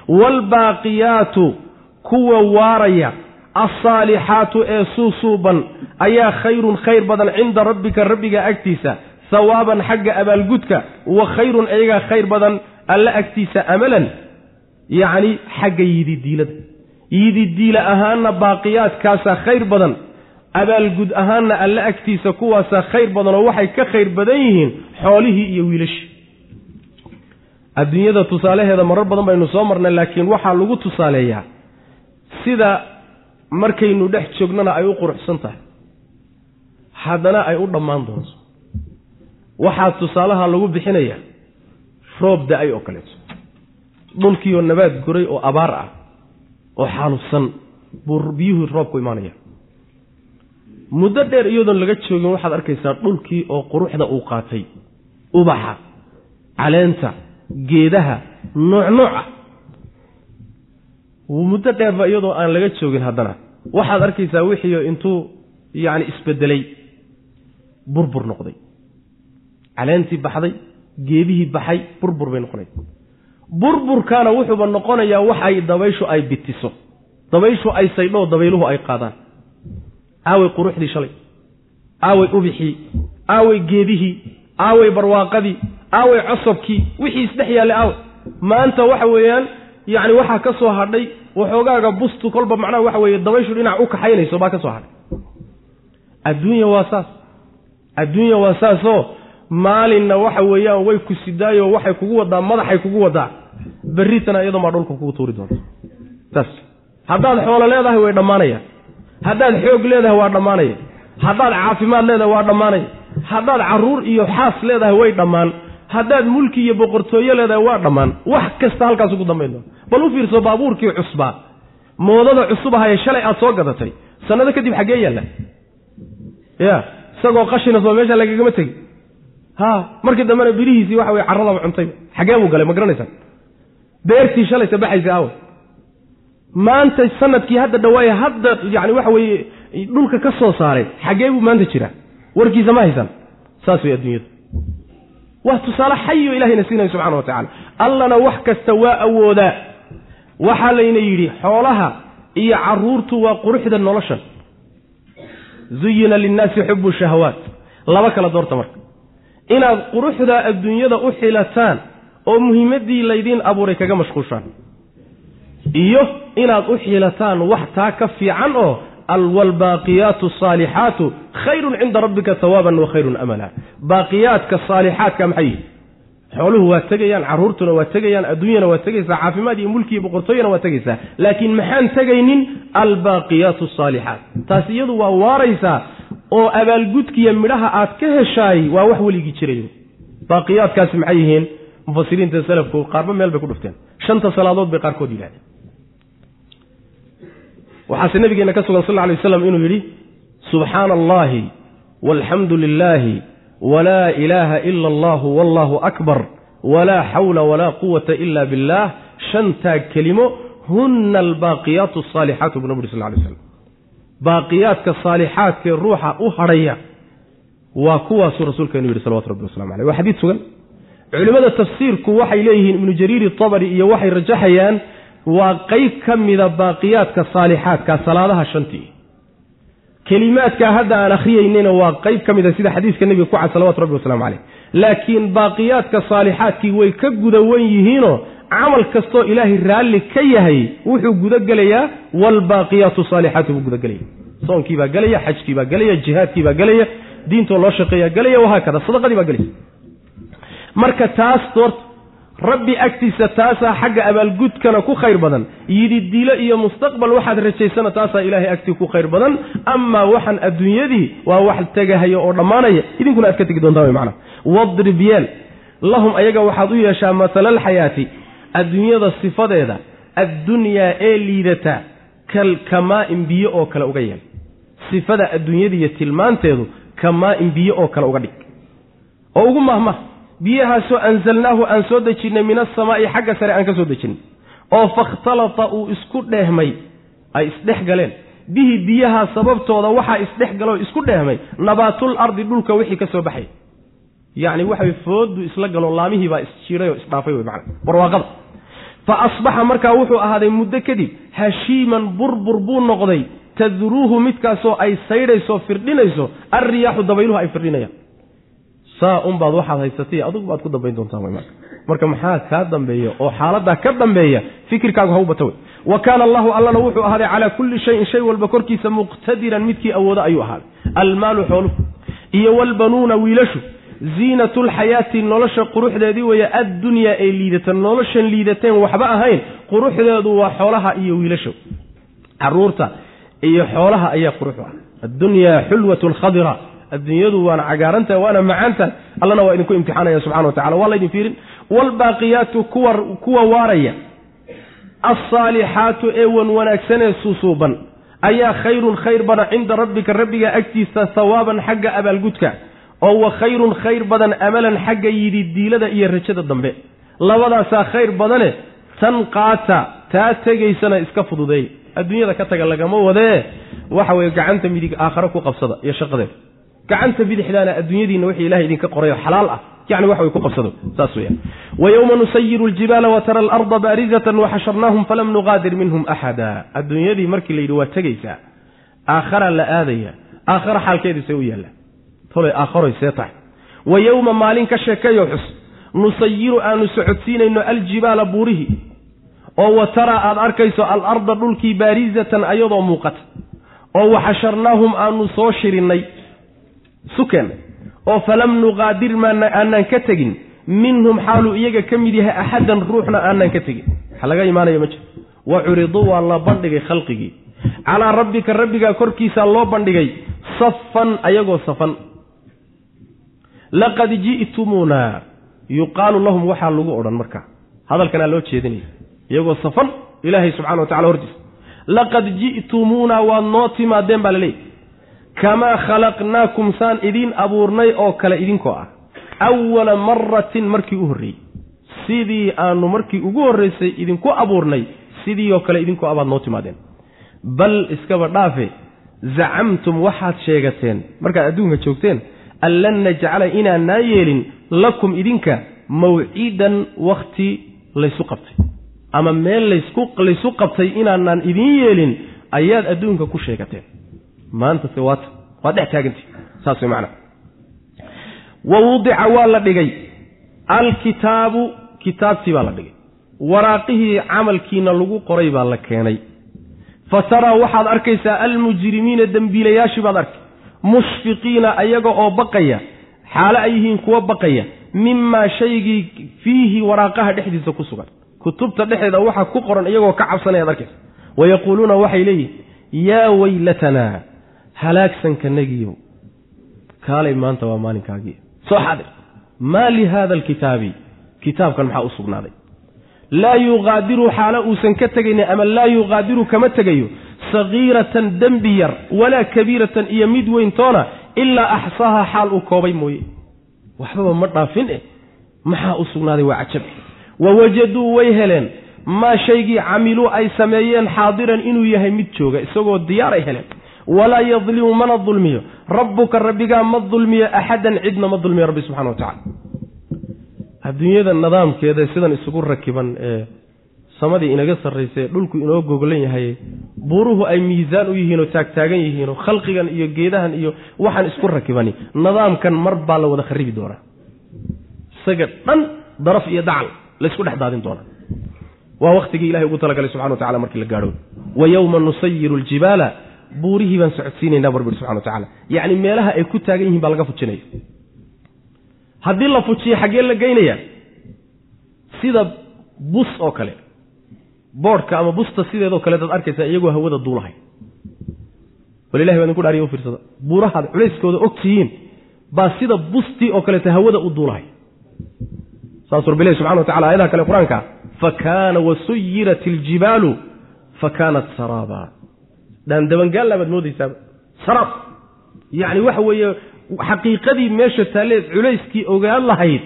Waalbaaqiyaatu kuwa waaraya alsaalixaatu ee suusuuban ayaa khayrun khayr badan cinda rabbika rabbiga agtiisa hawaaban xagga abaalgudka wa khayrun iyagaa khayr badan alla agtiisa amalan yacni xagga yididiilada yididiila ahaanna baaqiyaadkaasaa khayr badan abaalgud ahaanna alla agtiisa kuwaasaa khayr badan oo waxay ka khayr badan yihiin xoolihii iyo wiilashii. Adduunyada tusaalaheeda marar badan baynu soo marnay laakiin waxaa lagu tusaaleeyaa sida markaynu dhex joognana ay u quruxsan tahay. Haddana ay u dhammaan doonto. Waxaa tusaalaha lagu bixinayaa roob da'ay oo kaleeto dhulkiioo nabaad guray oo abaar ah oo xaalufsan buu biyuhu roobku imaanaya muddo dheer iyadoon laga joogin waxaad arkaysaa dhulkii oo quruxda uu qaatay. Ubaxa caleenta geedaha nooc nooc ah. Muddo dheerba iyadoo aan laga joogin haddana. Waxaad arkaysaa wixiio intuu yacni isbedelay. Burbur noqday. Caleentii baxday geedihii baxay burbur bay noqonaysa burburkaana wuxuuba noqonayaa wax ay dabayshu ay bitiso. Dabayshu ay saydhoo dabayluhu ay qaadaan aaway quruxdii shalay aaway ubixii aaway geedihii aaway barwaaqadii aaway cosobkii wixii isdhex yaallay aaway. Maanta waxa weeyaan yacni waxaa ka soo hadhay waxoogaaga bustu kolba macnaha waxa weeye dabayshu dhinac u kaxaynayso baa ka soo hadhay. Adduunya waa saas. Adduunya waa saasoo maalinna waxa weeyaan way ku sidaayoo waxay kugu wadaa madaxay kugu wadaa. Berritana iyadoo maa dhulka kugu tuuri doonto. Saas haddaad xoolo leedahay way dhammaanayaan haddaad xoog leedahay waa dhammaanaya haddaad caafimaad leedahay waa dhammaanaya haddaad carruur iyo xaas leedahay way dhammaan. Haddaad mulki iyo boqortooyo leedahay waa dhammaan. Wax kasta halkaas ugu dambayn doona bal u fiirso baabuurkii cusbaa moodada cusub ahaye shalay aad soo gadatay. Sannado kadib xaggee yaalla ya isagoo qashina soo meesha lagagama tegi. Ha markii dambena birihiisii waxa weye carradaba cuntay. Xaggee buu galay ma garanaysaa beertii shalaysa baxaysa aawa maanta sannadkii hadda dhawaaye hadda yani waxa weeye dhulka ka soo saaray xaggee buu maanta jiraa? Warkiisa ma haysan. Saas way adduunyadu. Waa tusaale xayo ilahayna siinaya subxana wa tacala allana wax kasta waa awoodaa. Waxaa layna yidhi xoolaha iyo caruurtu waa quruxda noloshan. Zuyina linnaasi xubu shahawaat. Laba kala doorta marka. Inaad quruxda adduunyada u xilataan oo muhiimaddii laydiin abuuray kaga mashquushaan iyo inaad u xilataan wax taa ka fiican oo alwalbaaqiyaatu asaalixaatu khayrun cinda rabbika hawaaban wa khayrun amala. Baaqiyaadka saalixaadka maxay? Yihi xooluhu waa tegayaan carruurtuna waa tegayaan adduunyana waa tegaysaa caafimaad iyo mulki iyo boqortooyana waa tegaysaa. Laakiin maxaan tegaynin? Albaaqiyaatu asaalixaat taas iyadu waa waaraysaa oo abaalgudkiiyo midhaha aad ka heshaay waa wax weligii jiray baaqiyaadkaasi maxay yihiin? Mufasiriinta salafku qaarba meel bay ku dhufteen. Shanta salaadood bay qaarkood yidhahdeen waxaase nabigeena ka sugan sal alay waslam inuu yidhi subxaana allahi walxamdu lilaahi walaa ilaaha ila allahu wallahu akbar walaa xawla walaa quwata ila billah. Shantaa kelimo huna albaaqiyaatu asaalixaatu buu nabi uri sal lay slam baaqiyaadka saalixaadkee ruuxa u hadhaya waa kuwaasuu rasuulkeenu yidhi salawatu rabbi waslamu aleyh waa xadiid sugan. Culimmada tafsiirku waxay leeyihiin ibnu jariir itabari iyo waxay rajaxayaan waa qeyb ka mida baaqiyaadka saalixaadka salaadaha shantii. Kelimaadkaa hadda aan akhriyeynina waa qeyb ka mida sida xadiiska nebiga ku cad salawatu rabbi waslamu caleyh laakiin baaqiyaadka saalixaadkii way ka gudawan yihiinoo camal kastoo ilaahay raalli ka yahay wuxuu gudagelayaa waalbaaqiyaatu saalixaatu buu gudagelaya soonkii baa gelaya xajkii baa gelaya jihaadkii baa gelaya diintoo loo shaqeeyaa gelaya wahaakada sadaqadii baa gelaysa marka taas doorta rabbi agtiisa taasaa xagga abaalgudkana ku khayr badan. Yidhi dilo iyo mustaqbal waxaad rajaysana taasaa ilaahay agtii ku khayr badan. Amaa waxaan adduunyadii waa wax tegahaya oo dhammaanaya. Idinkuna aad ka tegi doontaan wy macana wadrib yeel. Lahum ayaga waxaad u yeeshaa matalaalxayaati adduunyada sifadeeda addunyaa ee liidata kalkamaa-in biyo oo kale uga yeel. Sifada adduunyadiiyo tilmaanteedu kamaa-in biyo oo kale uga dhig. Oo ugu mahmah biyahaasoo anzalnaahu aan soo dejinnay min asamaa'i xagga sare aan ka soo dejinnay oo fakhtalata uu isku dheehmay ay isdhex galeen. Bihi biyaha sababtooda waxaa isdhex galoo isku dheehmay nabaatul ardi dhulka wixii ka soo baxay. Yacni waxay fooddu isla galo laamihii baa isjiiray oo isdhaafay wey macana barwaaqada fa asbaxa markaa wuxuu ahaaday muddo kadib hashiiman burbur buu noqday. Tadruuhu midkaasoo ay saydhayso firdhinayso alriyaaxu dabayluhu ay firdhinayaan saa unbaad waxaad haysatay adugu baad ku dambayn doontaan marka. Maxaa kaa dambeeya oo xaaladaa ka dambeeya fikirkaagu hau bata wey wa kaana allahu allana wuxuu ahaaday calaa kulli shayin shay walba korkiisa muqtadiran midkii awooda ayuu ahaaday. Almaalu xooluhu iyo walbanuuna wiilashu ziinatulxayaati nolosha quruxdeedii weeye addunyaa ee liidata noloshan liidateen waxba ahayn quruxdeedu waa xoolaha iyo wiilasha carruurta iyo xoolaha ayaa quruxu ah. Addunyaa xulwatun khadira adduunyadu waana cagaarantaha waana macaantaha allana waa idinku imtixaanaya subxana wa tacala waa laydin fiirin. Waalbaaqiyaatu kuwa kuwa waaraya alsaalixaatu ee wan wanaagsanee susuuban ayaa khayrun khayr badan cinda rabbika rabbiga agtiisa hawaaban xagga abaalgudka oo wa khayrun khayr badan amalan xagga yidhi diilada iyo rajada dambe. Labadaasaa khayr badane tan qaata taa tegaysana iska fududeey. Adduunyada ka taga lagama wadee. Waxa weeye gacanta midig aakhare ku qabsada iyo shaqadeeda gacanta bidixdaana adduunyadiina wixii ilahay idinka qorayo xalaal ah yani wax way ku qabsado saas weyaan wa yowma nusayiru aljibaala wa tara alarda baarizatan waxasharnaahum falam nuqaadir minhum axada adduunyadii markii layidhi waa tegaysaa aakhara la aadaya aakhara xaalkeediisay u yaallaa tolay aakharoy see tahay. Wa yowma maalin ka sheekayo xus nusayiru aanu socodsiinayno aljibaala buurihii oo wa taraa aad arkayso alarda dhulkii baarizatan ayadoo muuqata oo waxasharnaahum aanu soo shirinnay sukeennay oo falam nuqaadir maana aanaan ka tegin. Minhum xaaluu iyaga ka mid yahay axadan ruuxna aanaan ka tegin. Waxa laga imaanaya ma jiro wa curiduu waa la bandhigay khalqigii. Calaa rabbika rabbigaa korkiisaa loo bandhigay safan ayagoo safan laqad ji'tumuunaa yuqaalu lahum waxaa lagu odhan markaa hadalkanaa loo jeedinaya. Iyagoo safan ilaahay subxana wa tacala hortiisa. Laqad ji'tumuunaa waad noo timaadeen baa laleeyahy kamaa khalaqnaakum saan idiin abuurnay oo kale idinkoo ah awala maratin markii u horreeyey sidii aanu markii ugu horraysay idinku abuurnay sidii oo kale idinkoo abaad noo timaadeen bal iskaba dhaafe zacamtum waxaad sheegateen markaad adduunka joogteen an lan najcala inaanaan yeelin lakum idinka mawcidan wakhti laysu qabtay ama meel laysu qabtay inaanaan idiin yeelin ayaad adduunka ku sheegateen maantase waata waad dhex taagantii saas way macnaa wa wudica waa la dhigay. Alkitaabu kitaabtii baa la dhigay. Waraaqihii camalkiina lagu qoray baa la keenay. Fa taraa waxaad arkaysaa almujrimiina dembiilayaashii baad arkay. Mushfiqiina ayaga oo baqaya xaalo ay yihiin kuwa baqaya mimaa shaygii fiihi waraaqaha dhexdiisa ku sugan. Kutubta dhexdeeda waxa ku qoran iyagoo ka cabsanayaad arkaysa. Wayaquuluuna waxay leeyihiin yaa weylatanaa halaagsankanagiyo kaalay maanta waa maalinkaagii. Soo xaadir maa lihaada alkitaabi kitaabkan maxaa u sugnaaday? Laa yuqaadiru xaalo uusan ka tegaynin ama laa yuqaadiru kama tegayo. Sagiiratan dembi yar walaa kabiiratan iyo mid weyntoona ilaa axsaaha xaal uu koobay mooye. Waxbaba ma dhaafin eh? Maxaa u sugnaaday waa cajab. Wawajaduu way heleen. Maa shaygii camiluu ay sameeyeen xaadiran inuu yahay mid jooga isagoo diyaar ay heleen walaa yadlimu mana dulmiyo. Rabbuka rabbigaa ma dulmiyo axadan cidna ma dulmiyo rabbi subxana wa tacala adduunyada nidaamkeeda sidan isugu rakiban ee samadii inaga sarraysae dhulku inoo goglan yahay buuruhu ay miisaan u yihiinoo taagtaagan yihiinoo khalqigan iyo geedahan iyo waxaan isku rakibani. Nidaamkan mar baa la wada kharibi doonaa. Isaga dhan daraf iyo dacal laysku dhex daadin doonaa. Waa wakhtigii ilahay ugu talagalay subxana wa tacala markii la gaadho. Wa yowma nusayiru aljibaala buurihii baan socodsiinaynaa barbir subxana wa tacala yacni meelaha ay ku taagan yihiin baa laga fujinaya. Haddii la fujiyo xaggee la geynaya sida bus oo kale boodhka ama busta sideedoo kale daad arkaysaa iyagoo hawada duulahay. Walilahi baa idinku dhaariya u fiirsada. Buurahaad culayskooda og tihiin baa sida bustii oo kaleeta hawada u duulahay. Saasuu rabbilahi subxana wa tacala ayadaha kale qur'aanka fa kaana wasuyirat iljibaalu fa kaanat saraaba dhaandabangaalla baad moodaysaaba saraab yacni waxa weeye xaqiiqadii meesha taalleed culayskii ogaan lahayd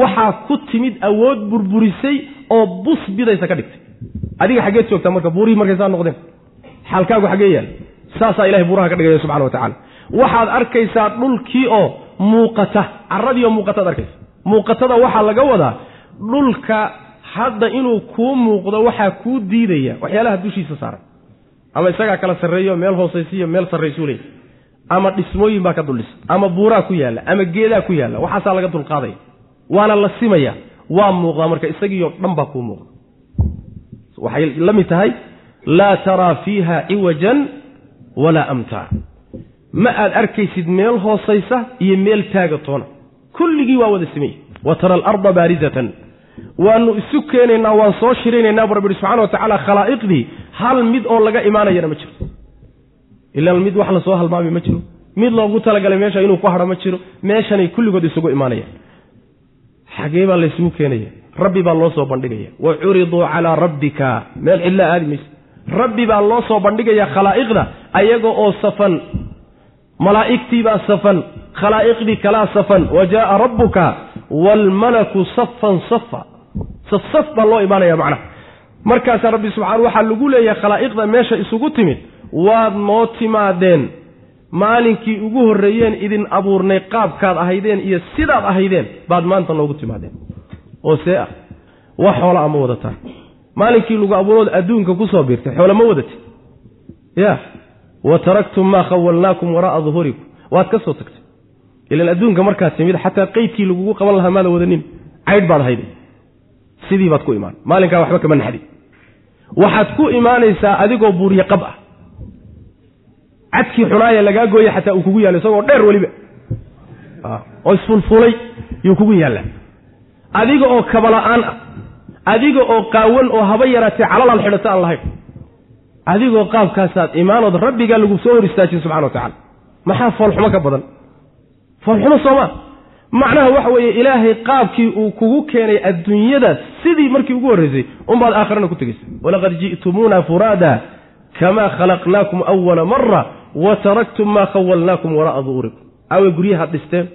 waxaa ku timid awood burburisay oo bus bidaysa ka dhigtay. Adiga xaggeed joogtaa marka buurihii markay saa noqdeen. Xaalkaagu xaggee yaal. Saasaa ilahay buuraha ka dhigaya subxana wa tacala waxaad arkaysaa dhulkii oo muuqata carradii oo muuqataad arkaysa muuqatada waxaa laga wadaa dhulka hadda inuu kuu muuqdo waxaa kuu diidaya waxyaalaha dushiisa saaran ama isagaa kala sarreeyo meel hoosaysiiyo meel sarraysuu leey ama dhismooyin baa ka duldhisa ama buuraa ku yaalla. Ama geedaa ku yaalla. Waxaasaa laga dulqaadaya waana la simaya. Waa muuqdaa marka isagiioo dhan baa kuu muuqda. Waxay la mid tahay laa taraa fiiha ciwajan walaa amtaa. Ma aad arkaysid meel hoosaysa iyo meel taaga toona. Kulligii waa wada simaya wa tara alarda baarizatan waanu isu keenaynaa waan soo shiraynaynaa bu rabbi subxana wa tacaala khalaa'iqdii hal mid oo laga imaanayana ma jiro. Ilaan mid wax la soo halmaami ma jiro. Mid loogu talagalay meesha inuu ku hadho ma jiro. Meeshanay kulligood isugu imaanayaan. Xagee baa laysugu keenaya. Rabbi baa loo soo bandhigaya. Wa curiduu calaa rabbika. Meel cidlaa aadi mayse rabbi baa loo soo bandhigaya khalaa'iqda ayaga oo safan. Malaa'igtiibaa safan. Khalaa'iqdii kalaa safan. Wa jaaa rabbuka waalmalaku safan safa safsaf baa loo imaanaya macnaha markaasaa rabbi subxana waxaa lagu leeyahay khalaa'iqda meesha isugu timid waad noo timaadeen. Maalinkii ugu horreeyeen idin abuurnay qaabkaad ahaydeen iyo sidaad ahaydeen baad maanta noogu timaadeen. Oo see ah wax xoola ama wadataan. Maalinkii lagu abuurood adduunka ku soo biirtay xoole ma wadatid ya wa taraktum maa khawalnaakum waraa'a duhurikum waad ka soo tagtay. Ilaan adduunka markaad timid xataa qeydkii lagugu qaban lahaa maada wadanin caydh baad hayday sidii baad ku imaan. Maalinkaa waxba kama naxdi waxaad ku imaanaysaa adigoo buurye qab ah. Cadkii xunaaya lagaa gooye xataa uu kugu yaalla isagoo dheer weliba oo isfulfulay yuu kugu yaalla adiga oo kabala'aan ah adiga oo qaawan oo haba yaraatee calalaal xidhato aan lahayn. Adigoo qaabkaasaad imaanood rabbigaa lagu soo hor istaajin subxana wa tacala maxaa foolxumo ka badan? Foolxumo soomaa macnaha waxa weeye ilaahay qaabkii uu kugu keenay adduunyada sidii markii ugu horraysay unbaad aakhirana ku tegaysa walaqad ji'tumuuna furaada kamaa khalaqnaakum awala mara wa taraktum maa khawalnaakum waraa'a du'urikum aaway guryahaad dhisteen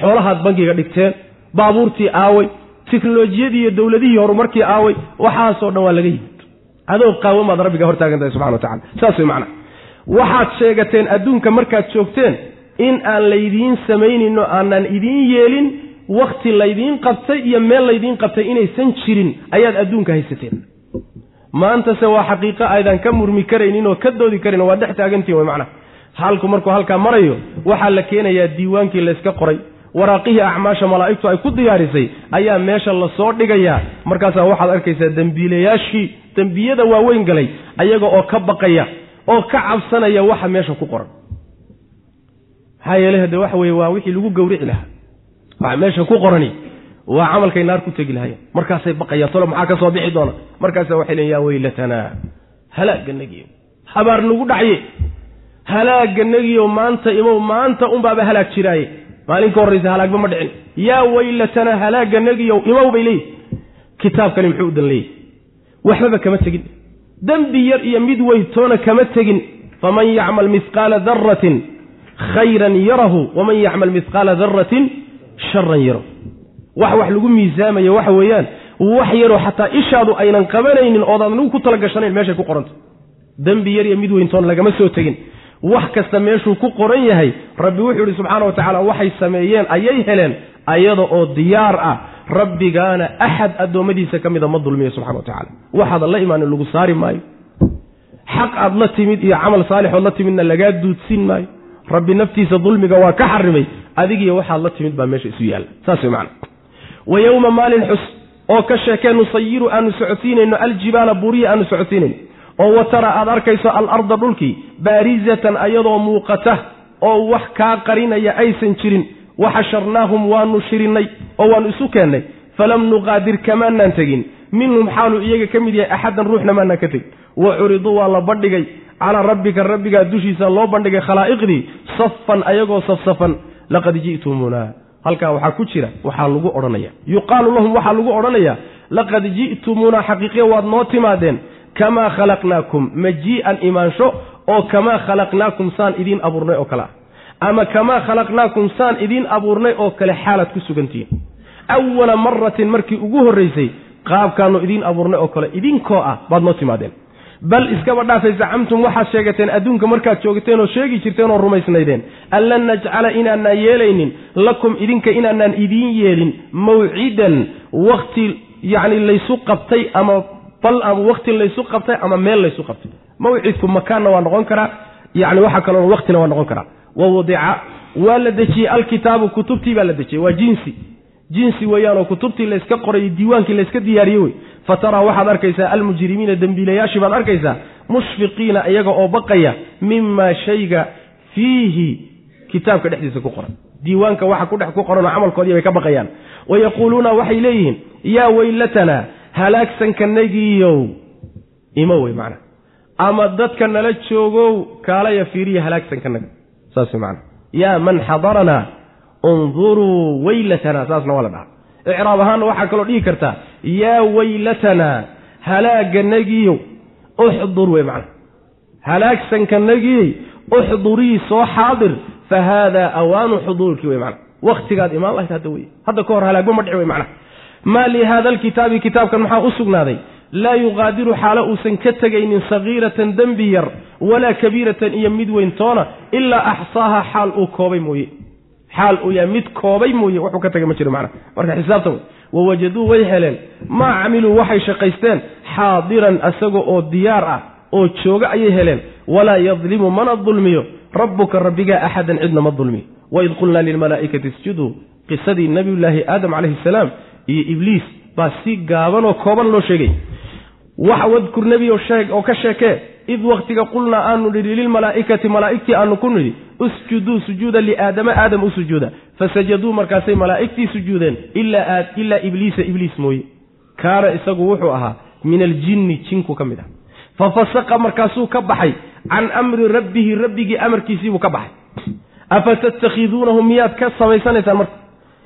xoolahaad bangiga dhigteen baabuurtii aaway teknolojiyadii iyo dowladihii horumarkii aaway waxaasoo dhan waa laga yimid. Adoo qaawamaad rabbiga hortaagan tahay subxana wa tacala saas way macnaha waxaad sheegateen adduunka markaad joogteen in aan laydiin samaynayno aanaan idiin yeelin wakhti laydiin qabtay iyo meel laydiin qabtay inaysan jirin ayaad adduunka haysateen. Maantase waa xaqiiqo aydan ka murmi karaynin oo ka doodi karin waa dhex taagantiin way macnaha. Halku markuu halkaa marayo waxaa la keenayaa diiwaankii layska qoray. Waraaqihii acmaasha malaa'igtu ay ku diyaarisay ayaa meesha la soo dhigayaa. Markaasaa waxaad arkaysaa dembiilayaashii dembiyada waaweyn galay ayaga oo ka baqaya oo ka cabsanaya waxa meesha ku qoran maxaa yeelay hade waxa weye waa wixii lagu gawrici lahaa. Waxa meesha ku qorani waa camalkay naar ku tegi lahayen markaasay baqayaan tolo maxaa ka soo bixi doona? Markaasa waxay leeyin yaa weylatanaa halaaganagiyo habaar nagu dhacye. Halaaganagiyo maanta imow maanta unbaaba halaag jiraaye. Maalin ka halaagba ma dhicin. Yaa weylatanaa halaaganagiyow imow bay leeyihi kitaabkani muxuu udan leeyahy waxbaba kama tegin. Dembi yar iyo mid weytoona kama tegin. Faman yacmal mihqaala daratin khayran yarahu waman yacmal mihqaala daratin sharan yarahu. Wax wax lagu miisaamaya waxa weeyaan wax yaroo xataa ishaadu aynan qabanaynin oodaad nagu ku talagashanayn meeshay ku qoranta. Dembi yar iyo mid weyntoon lagama soo tegin. Wax kasta meeshuu ku qoran yahay rabbi wuxuu ihi subxaana wa tacaala waxay sameeyeen ayay heleen ayada oo diyaar ah. Rabbigaana axad addoommadiisa ka mida ma dulmiyo subxana wa tacala waxaadan la imaanin lagu saari maayo. Xaq aad la timid iyo camal saalixood la timidna lagaa duudsin maayo rabbi naftiisa dulmiga waa ka xarimay adigiyo waxaad la timid baa meesha isu yaalla saas way macana wa yowma maalin xus oo ka sheekee nusayiru aanu socodsiinayno aljibaala buriya aanu socodsiinayno. Oo wa tara aad arkayso alarda dhulkii baarizatan ayadoo muuqata oo wax kaa qarinaya aysan jirin. Waxasharnaahum waanu shirinnay oo waanu isu keennay falam nuqaadir kamaanaan tegin. Minhum xaaluu iyaga ka mid yahay axaddan ruuxna maanaan ka tegin. Wa curiduu waa la bandhigay calaa rabbika rabbigaa dushiisa loo bandhigay khalaa'iqdii safan ayagoo safsafan laqad ji'tumunaa halkaa waxaa ku jira waxaa lagu odhanaya yuqaalu lahum waxaa lagu odhanayaa laqad ji'tumunaa xaqiiqiya waad noo timaadeen kamaa khalaqnaakum majii'an imaansho oo kamaa khalaqnaakum saan idiin abuurnay oo kale ah ama kamaa khalaqnaakum saan idiin abuurnay oo kale xaalaad ku sugantihiin awala maratin markii ugu horraysay qaabkaanu idiin abuurnay oo kale idinkoo ah baad noo timaadeen bal iskaba dhaafay zacamtum waxaad sheegateen adduunka markaad joogteen oo sheegi jirteen oo rumaysnaydeen. An lan najcala inaanaan yeelaynin lakum idinka inaanaan idiin yeelin mawcidan wakti yacni laysu qabtay ama bal ama wakti laysu qabtay ama meel laysu qabtay. Mawcidku makaanna waa noqon karaa yacni waxa kaloo waktina waa noqon karaa. Wa wadica waa la dejiyey alkitaabu kutubtii baa la dejiyey waa jinsi. Jinsi weeyaanoo kutubtii layska qoray diiwaankii layska diyaariyey wey fa taraa waxaad arkaysaa almujrimiina dembiilayaashii baad arkaysaa mushfiqiina iyaga oo baqaya mimaa shayga fiihi kitaabka dhexdiisa ku qoran. Diiwaanka waxa kudhex ku qoranoo camalkoodii bay ka baqayaan. Wa yaquuluuna waxay leeyihiin yaa weylatanaa halaagsankanagiiyow imo wey macna. Ama dadka nala joogow kaalaya fiiriya halaagsankanaga saas wey macna. Yaa man xadaranaa unduruu weylatanaa saasna waa la dhaha icraab ahaanna waxaa kaloo dhihi kartaa yaa weylatanaa halaaganagiiyow uxdur wey macna. Halaagsankanagiiyey uxdurii soo xaadir fa haadaa awaanu xuduurkii wey macna. Wakhtigaad imaan lahayd hadda wey hadda ka hor halaagba ma dhici wey macna. Maa lihaada alkitaabi kitaabkan maxaa u sugnaaday? Laa yuqaadiru xaalo uusan ka tegaynin sagiiratan dembi yar walaa kabiiratan iyo mid weyn toona ilaa axsaaha xaal uu koobay mooye xaal uu yahay mid koobay mooye wuxuu ka tegay ma jiro macna. Marka xisaabta wey wawajaduu way heleen. Maa camiluu waxay shaqaysteen xaadiran isaga oo diyaar ah oo jooga ayay heleen. Walaa yadlimu mana dulmiyo. Rabbuka rabbigaa axadan cidna ma dulmiyo waid qulnaa lilmalaa'ikati isjuduu. Qisadii nabiyullaahi aadam calayhi salaam iyo ibliis baa si gaaban oo kooban loo sheegay. Wax wadkur nebi oo ka sheekee id wakhtiga qulnaa aanu nidhi lilmalaa'ikati malaa'igtii aanu ku nidhi usjuduu sujuuda liaadama aadam u sujuuda. Fasajaduu markaasay malaa'igtii sujuudeen ilaa ibliisa ibliis mooye. Kaana isagu wuxuu ahaa min aljinni jinku ka mid ah. Fa fasaqa markaasuu ka baxay can amri rabbihi rabbigii amarkiisiibuu ka baxay. Afa tattakhiduunahu miyaad ka samaysanaysaan marka?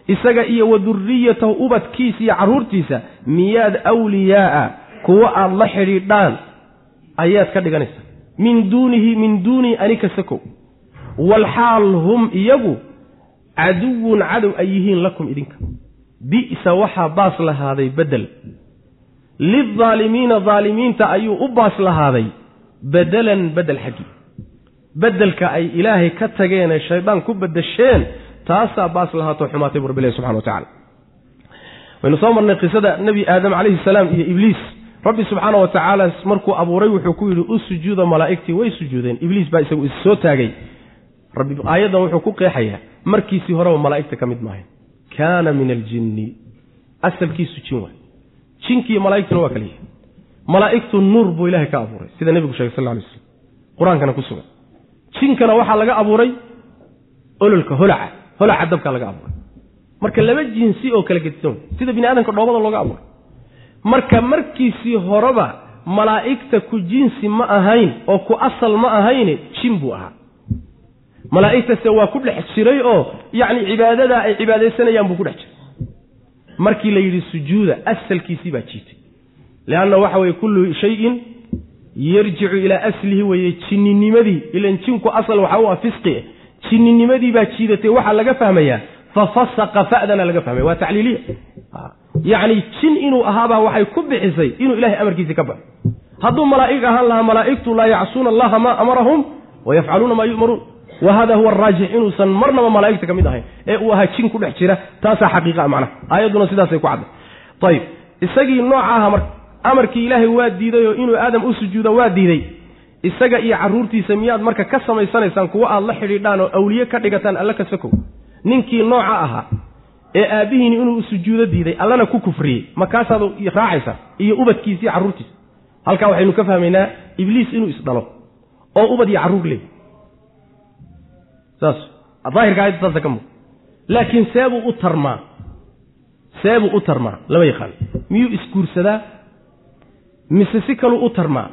Isaga iyo wa duriyatahu ubadkiisa iyo carruurtiisa miyaad awliyaaa kuwo aad la xidhiidhaan ayaad ka dhiganaysaa min duunihi min duunii anika sakow. Walxaal hum iyagu caduwun cadow ay yihiin lakum idinka. Bi'sa waxaa baas lahaaday bedel. Lildaalimiina daalimiinta ayuu u baas lahaaday bedelan bedel xaggii bedelka ay ilaahay ka tageenee shaydaan ku bedesheen taasaa baas lahaato xumaatay bu rabbilahi subxana wa tacala waynu soo marnay qisada nebi aadam calayhi salaam iyo ibliis rabbi subxaana wa tacaala markuu abuuray wuxuu ku yidhi u sujuuda malaa'igtii way sujuudeen. Ibliis baa isagu is soo taagay. Rabbi aayaddan wuxuu ku qeexayaa markiisii horeba malaa'igta ka mid maahay kaana min aljinni asalkiisu jin waay. Jinkiiyo malaa'igtuna waa kala yihi malaa'igtu nuur buu ilaahay ka abuuray sida nebigu sheegay sal alay slam qur'aankana ku sugan. Jinkana waxaa laga abuuray ololka holaca. Holaca dabkaa laga abuuray. Marka laba jinsi oo kala gedisan sida bini aadamka dhoobada looga abuuray marka markiisii horeba malaa'igta ku jinsi ma ahayn oo ku asal ma ahayne jin buu ahaa. Malaa'igtase waa ku dhex jiray oo yacni cibaadadaa ay cibaadaysanayaan buu ku dhex jiray. Markii la yidhi sujuuda asalkiisii baa jiitay. Leanna waxa weye kullu shayin yarjicu ilaa aslihi weeye jinninimadii ilan jinku asal waxa u ah fisqi jinninimadii baa jiidatay. Waxaa laga fahmayaa fa fasaqa fa'dana laga fahmaya waa tacliiliya yacni jin inuu ahaabaa waxay ku bixisay inuu ilahay amarkiisii ka baxo. Hadduu malaa'ig ahaan lahaa malaa'igtu laa yacsuuna allaha maa amarahum wa yafcaluuna maa yu'maruun. Wa hada huwa araajix inuusan marnaba malaa'igta ka mid ahayn ee uu ahaa jin ku dhex jira taasaa xaqiiqa macnaha. Aayadduna sidaasay ku cadday ayib isagii nooca aha marka amarkii ilaahay waa diiday oo inuu aadam u sujuudo waa diiday. Isaga iyo carruurtiisa miyaad marka ka samaysanaysaan kuwo aad la xidhiidhaan oo awliye ka dhigataan alla ka sokow. Ninkii nooca ahaa ee aabbihiini inuu sujuudo diiday allana ku kufriyey makaasaad raacaysaa iyo ubadkiisa iyo carruurtiisa halkaa waxaynu ka fahmaynaa ibliis inuu isdhalo oo ubad iyo carruur leey. Saas daahirka saasa ka muuq laakiin seebuu u tarmaa seebuu u tarmaa lama yaqaan. Miyuu isguursadaa? Mise si kaluu u tarmaa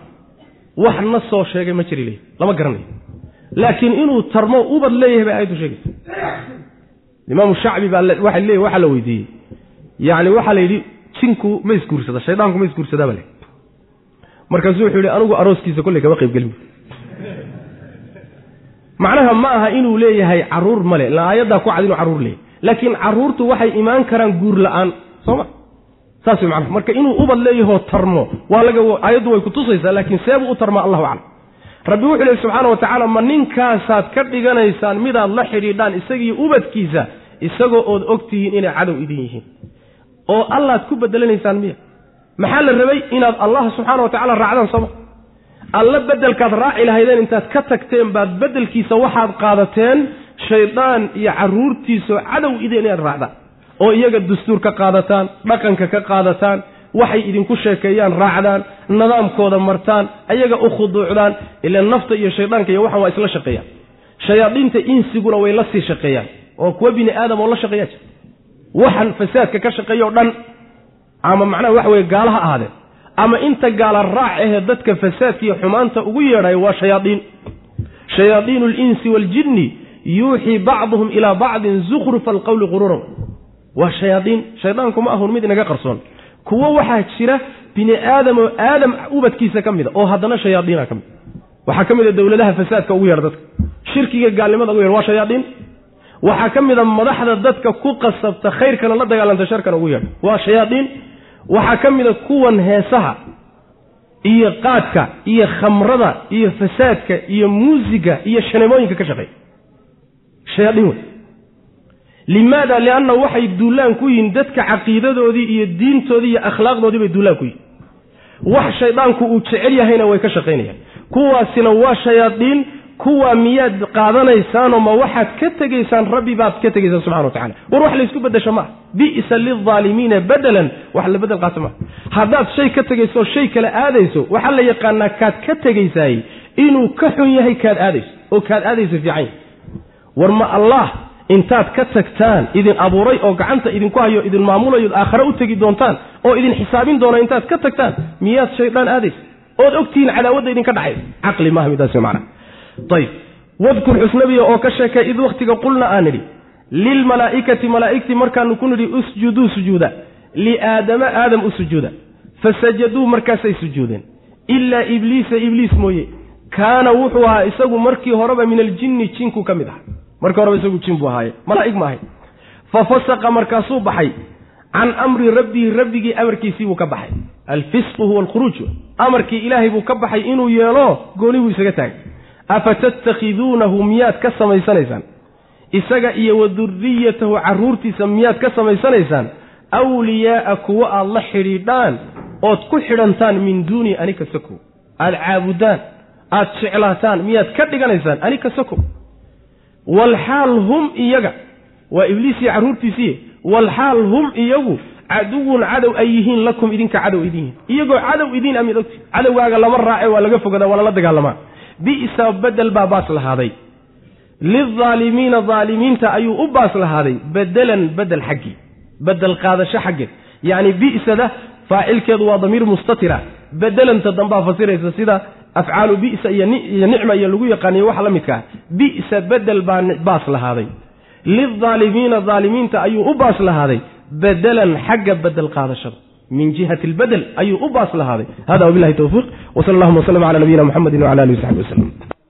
wax na soo sheegay ma jiri leey lama garanayo. Laakiin inuu tarmo ubad leeyahay bay aayaddu sheegaysa imaamu shacbi baa leey waxaa la weydiiyey. Yacni waxaa la yidhi jinku ma isguursada shaydaanku ma isguursadaa ba le markaasuu wuxuu yidhi anigu arooskiisa kolley kama qayb gelin macnaha ma aha inuu leeyahay carruur male la aayaddaa ku cad inuu carruur leeyahay. Laakiin carruurtu waxay imaan karaan guur la'aan soo ma? Saas way macnaha marka inuu ubad leeyahoo tarmo waa laga aayaddu way kutusaysaa laakiin seebuu u tarmaa allahu aclam. Rabbi wuxuu lehi subxaana wa tacaala ma ninkaasaad ka dhiganaysaan midaad la xidhiidhaan isagiiyo ubadkiisa isagoo ood og tihiin inay cadow idin yihiin. Oo allaad ku bedelanaysaan miya. Maxaa la rabay inaad allah subxaana wa tacala raacdaan sooma alla bedelkaad raaci lahaydeen intaad ka tagteen baad bedelkiisa waxaad qaadateen shaydaan iyo carruurtiisao cadow ideen inaad raacdaan. Oo iyaga dastuur ka qaadataan dhaqanka ka qaadataan waxay idinku sheekeeyaan raacdaan nidaamkooda martaan ayaga u khuduucdaan ila nafta iyo shaydaanka iyo waxan waa isla shaqeeyaan. Shayaadiinta insiguna way la sii shaqeeyaan oo kuwa bini aadam oo la shaqeeyaa jira. Waxan fasaadka ka shaqeeya o dhan ama macnaha waxa weye gaala ha ahaadeen ama inta gaala raac ahee dadka fasaadka iyo xumaanta ugu yeedhaya waa shayaadiin. Shayaadiinu alinsi waaljinni yuuxii bacduhum ilaa bacdin zukhrufa alqowli qururan waa shayaadiin. Shaydaanku ma ahun mid inaga qarsoon. Kuwo waxaa jira bini aadam oo aadam ubadkiisa ka mida oo haddana shayaadiina ka mid waxaa ka mid a dowladaha fasaadka ugu yeedha dadka. Shirkiga gaalnimada ugu yeedha waa shayaadiin waxaa ka mid a madaxda dadka ku qasabta khayrkana la dagaalanta sharkana ugu yeedha waa shayaadiin. Waxaa ka mid a kuwan heesaha iyo qaadka iyo khamrada iyo fasaadka iyo muusiga iyo shaneemooyinka ka shaqeeya. Shayaadiin wey limaada? Lianna waxay duulaan ku yihiin dadka caqiidadoodii iyo diintoodii iyo akhlaaqdoodii bay duulaan ku yihiin wax shaydaanku uu jecel yahayna way ka shaqaynayaan kuwaasina waa shayaadiin kuwaa miyaad qaadanaysaanoo ma waxaad ka tegaysaan rabbi baad ka tegaysaan subxana wa tacala war wax laysku bedesho maaha bi'sa lilaalimiina bedelan wax la bedel qaata maaha haddaad shay ka tegayso shay kale aadayso waxaa la yaqaanaa kaad ka tegaysaay inuu ka xun yahay kaad aadayso oo kaad aadayso fiican war ma allah intaad ka tagtaan idin abuuray oo gacanta idinku hayo idin maamulayo aakhare u tegi doontaan oo idin xisaabin doona intaad ka tagtaan miyaad shaydaan aadaysa ood ogtihiin cadaawadda idinka dhacay. Caqli maaha midaas macna ayb wadkur xusnabiya oo ka sheekay id wakhtiga qulna aan nidhi lilmalaa'ikati malaa'igtii markaanu ku nidhi usjuduu sujuuda. Liaadama aadam u sujuuda. Fasajaduu markaasay sujuudeen. Ilaa ibliisa ibliis mooye. Kaana wuxuu ahaa isagu markii horeba min aljinni jinku ka mid aha markii horeba isagu jin buu ahaaye. Malaa'ig ma ahay. Fa fasaqa markaasuu baxay. Can amri rabbihi rabbigii amarkiisii buu ka baxay. Alfisqu huwa alkhuruuj. Amarkii ilaahay buu ka baxay inuu yeelo gooni buu isaga taagay afa tattakhiduunahu miyaad ka samaysanaysaan isaga iyo wa duriyatahu carruurtiisa miyaad ka samaysanaysaan awliyaa'a kuwo aad la xidhiidhaan ood ku xidhantaan min duuni anika sakow aada caabudaan aad jeclaataan miyaad ka dhiganaysaan anika sakow walxaal hum iyaga waa ibliis iyo carruurtiisii walxaal hum iyagu caduwun cadow ay yihiin lakum idinka cadow idin yihiin iyagoo cadow idiin amid ogti cadowgaaga lama raace waa laga fogadaa waa lala dagaalamaa bi'sa bedel baa baas lahaaday lilaalimiina aalimiinta ayuu u baas lahaaday bedelan bedel xaggii bedel qaadasho xaggeed yacni bi'sada faacilkeedu waa damiir mustatira. Bedelanta dambaa fasiraysa sida afcaalu bi'sa iyo nicma iyo lagu yaqaaniyo waxa la midka ah. Bi'sa bedel baa baas lahaaday lilaalimiina aalimiinta ayuu u baas lahaaday bedelan xagga bedel qaadashada min jihati lbedel ayuu u baas lahaaday. Hada wabilahi towfiiq wsal allahuma wslm cala nabiyina muxamedi wcala alihi wasaxbi waslem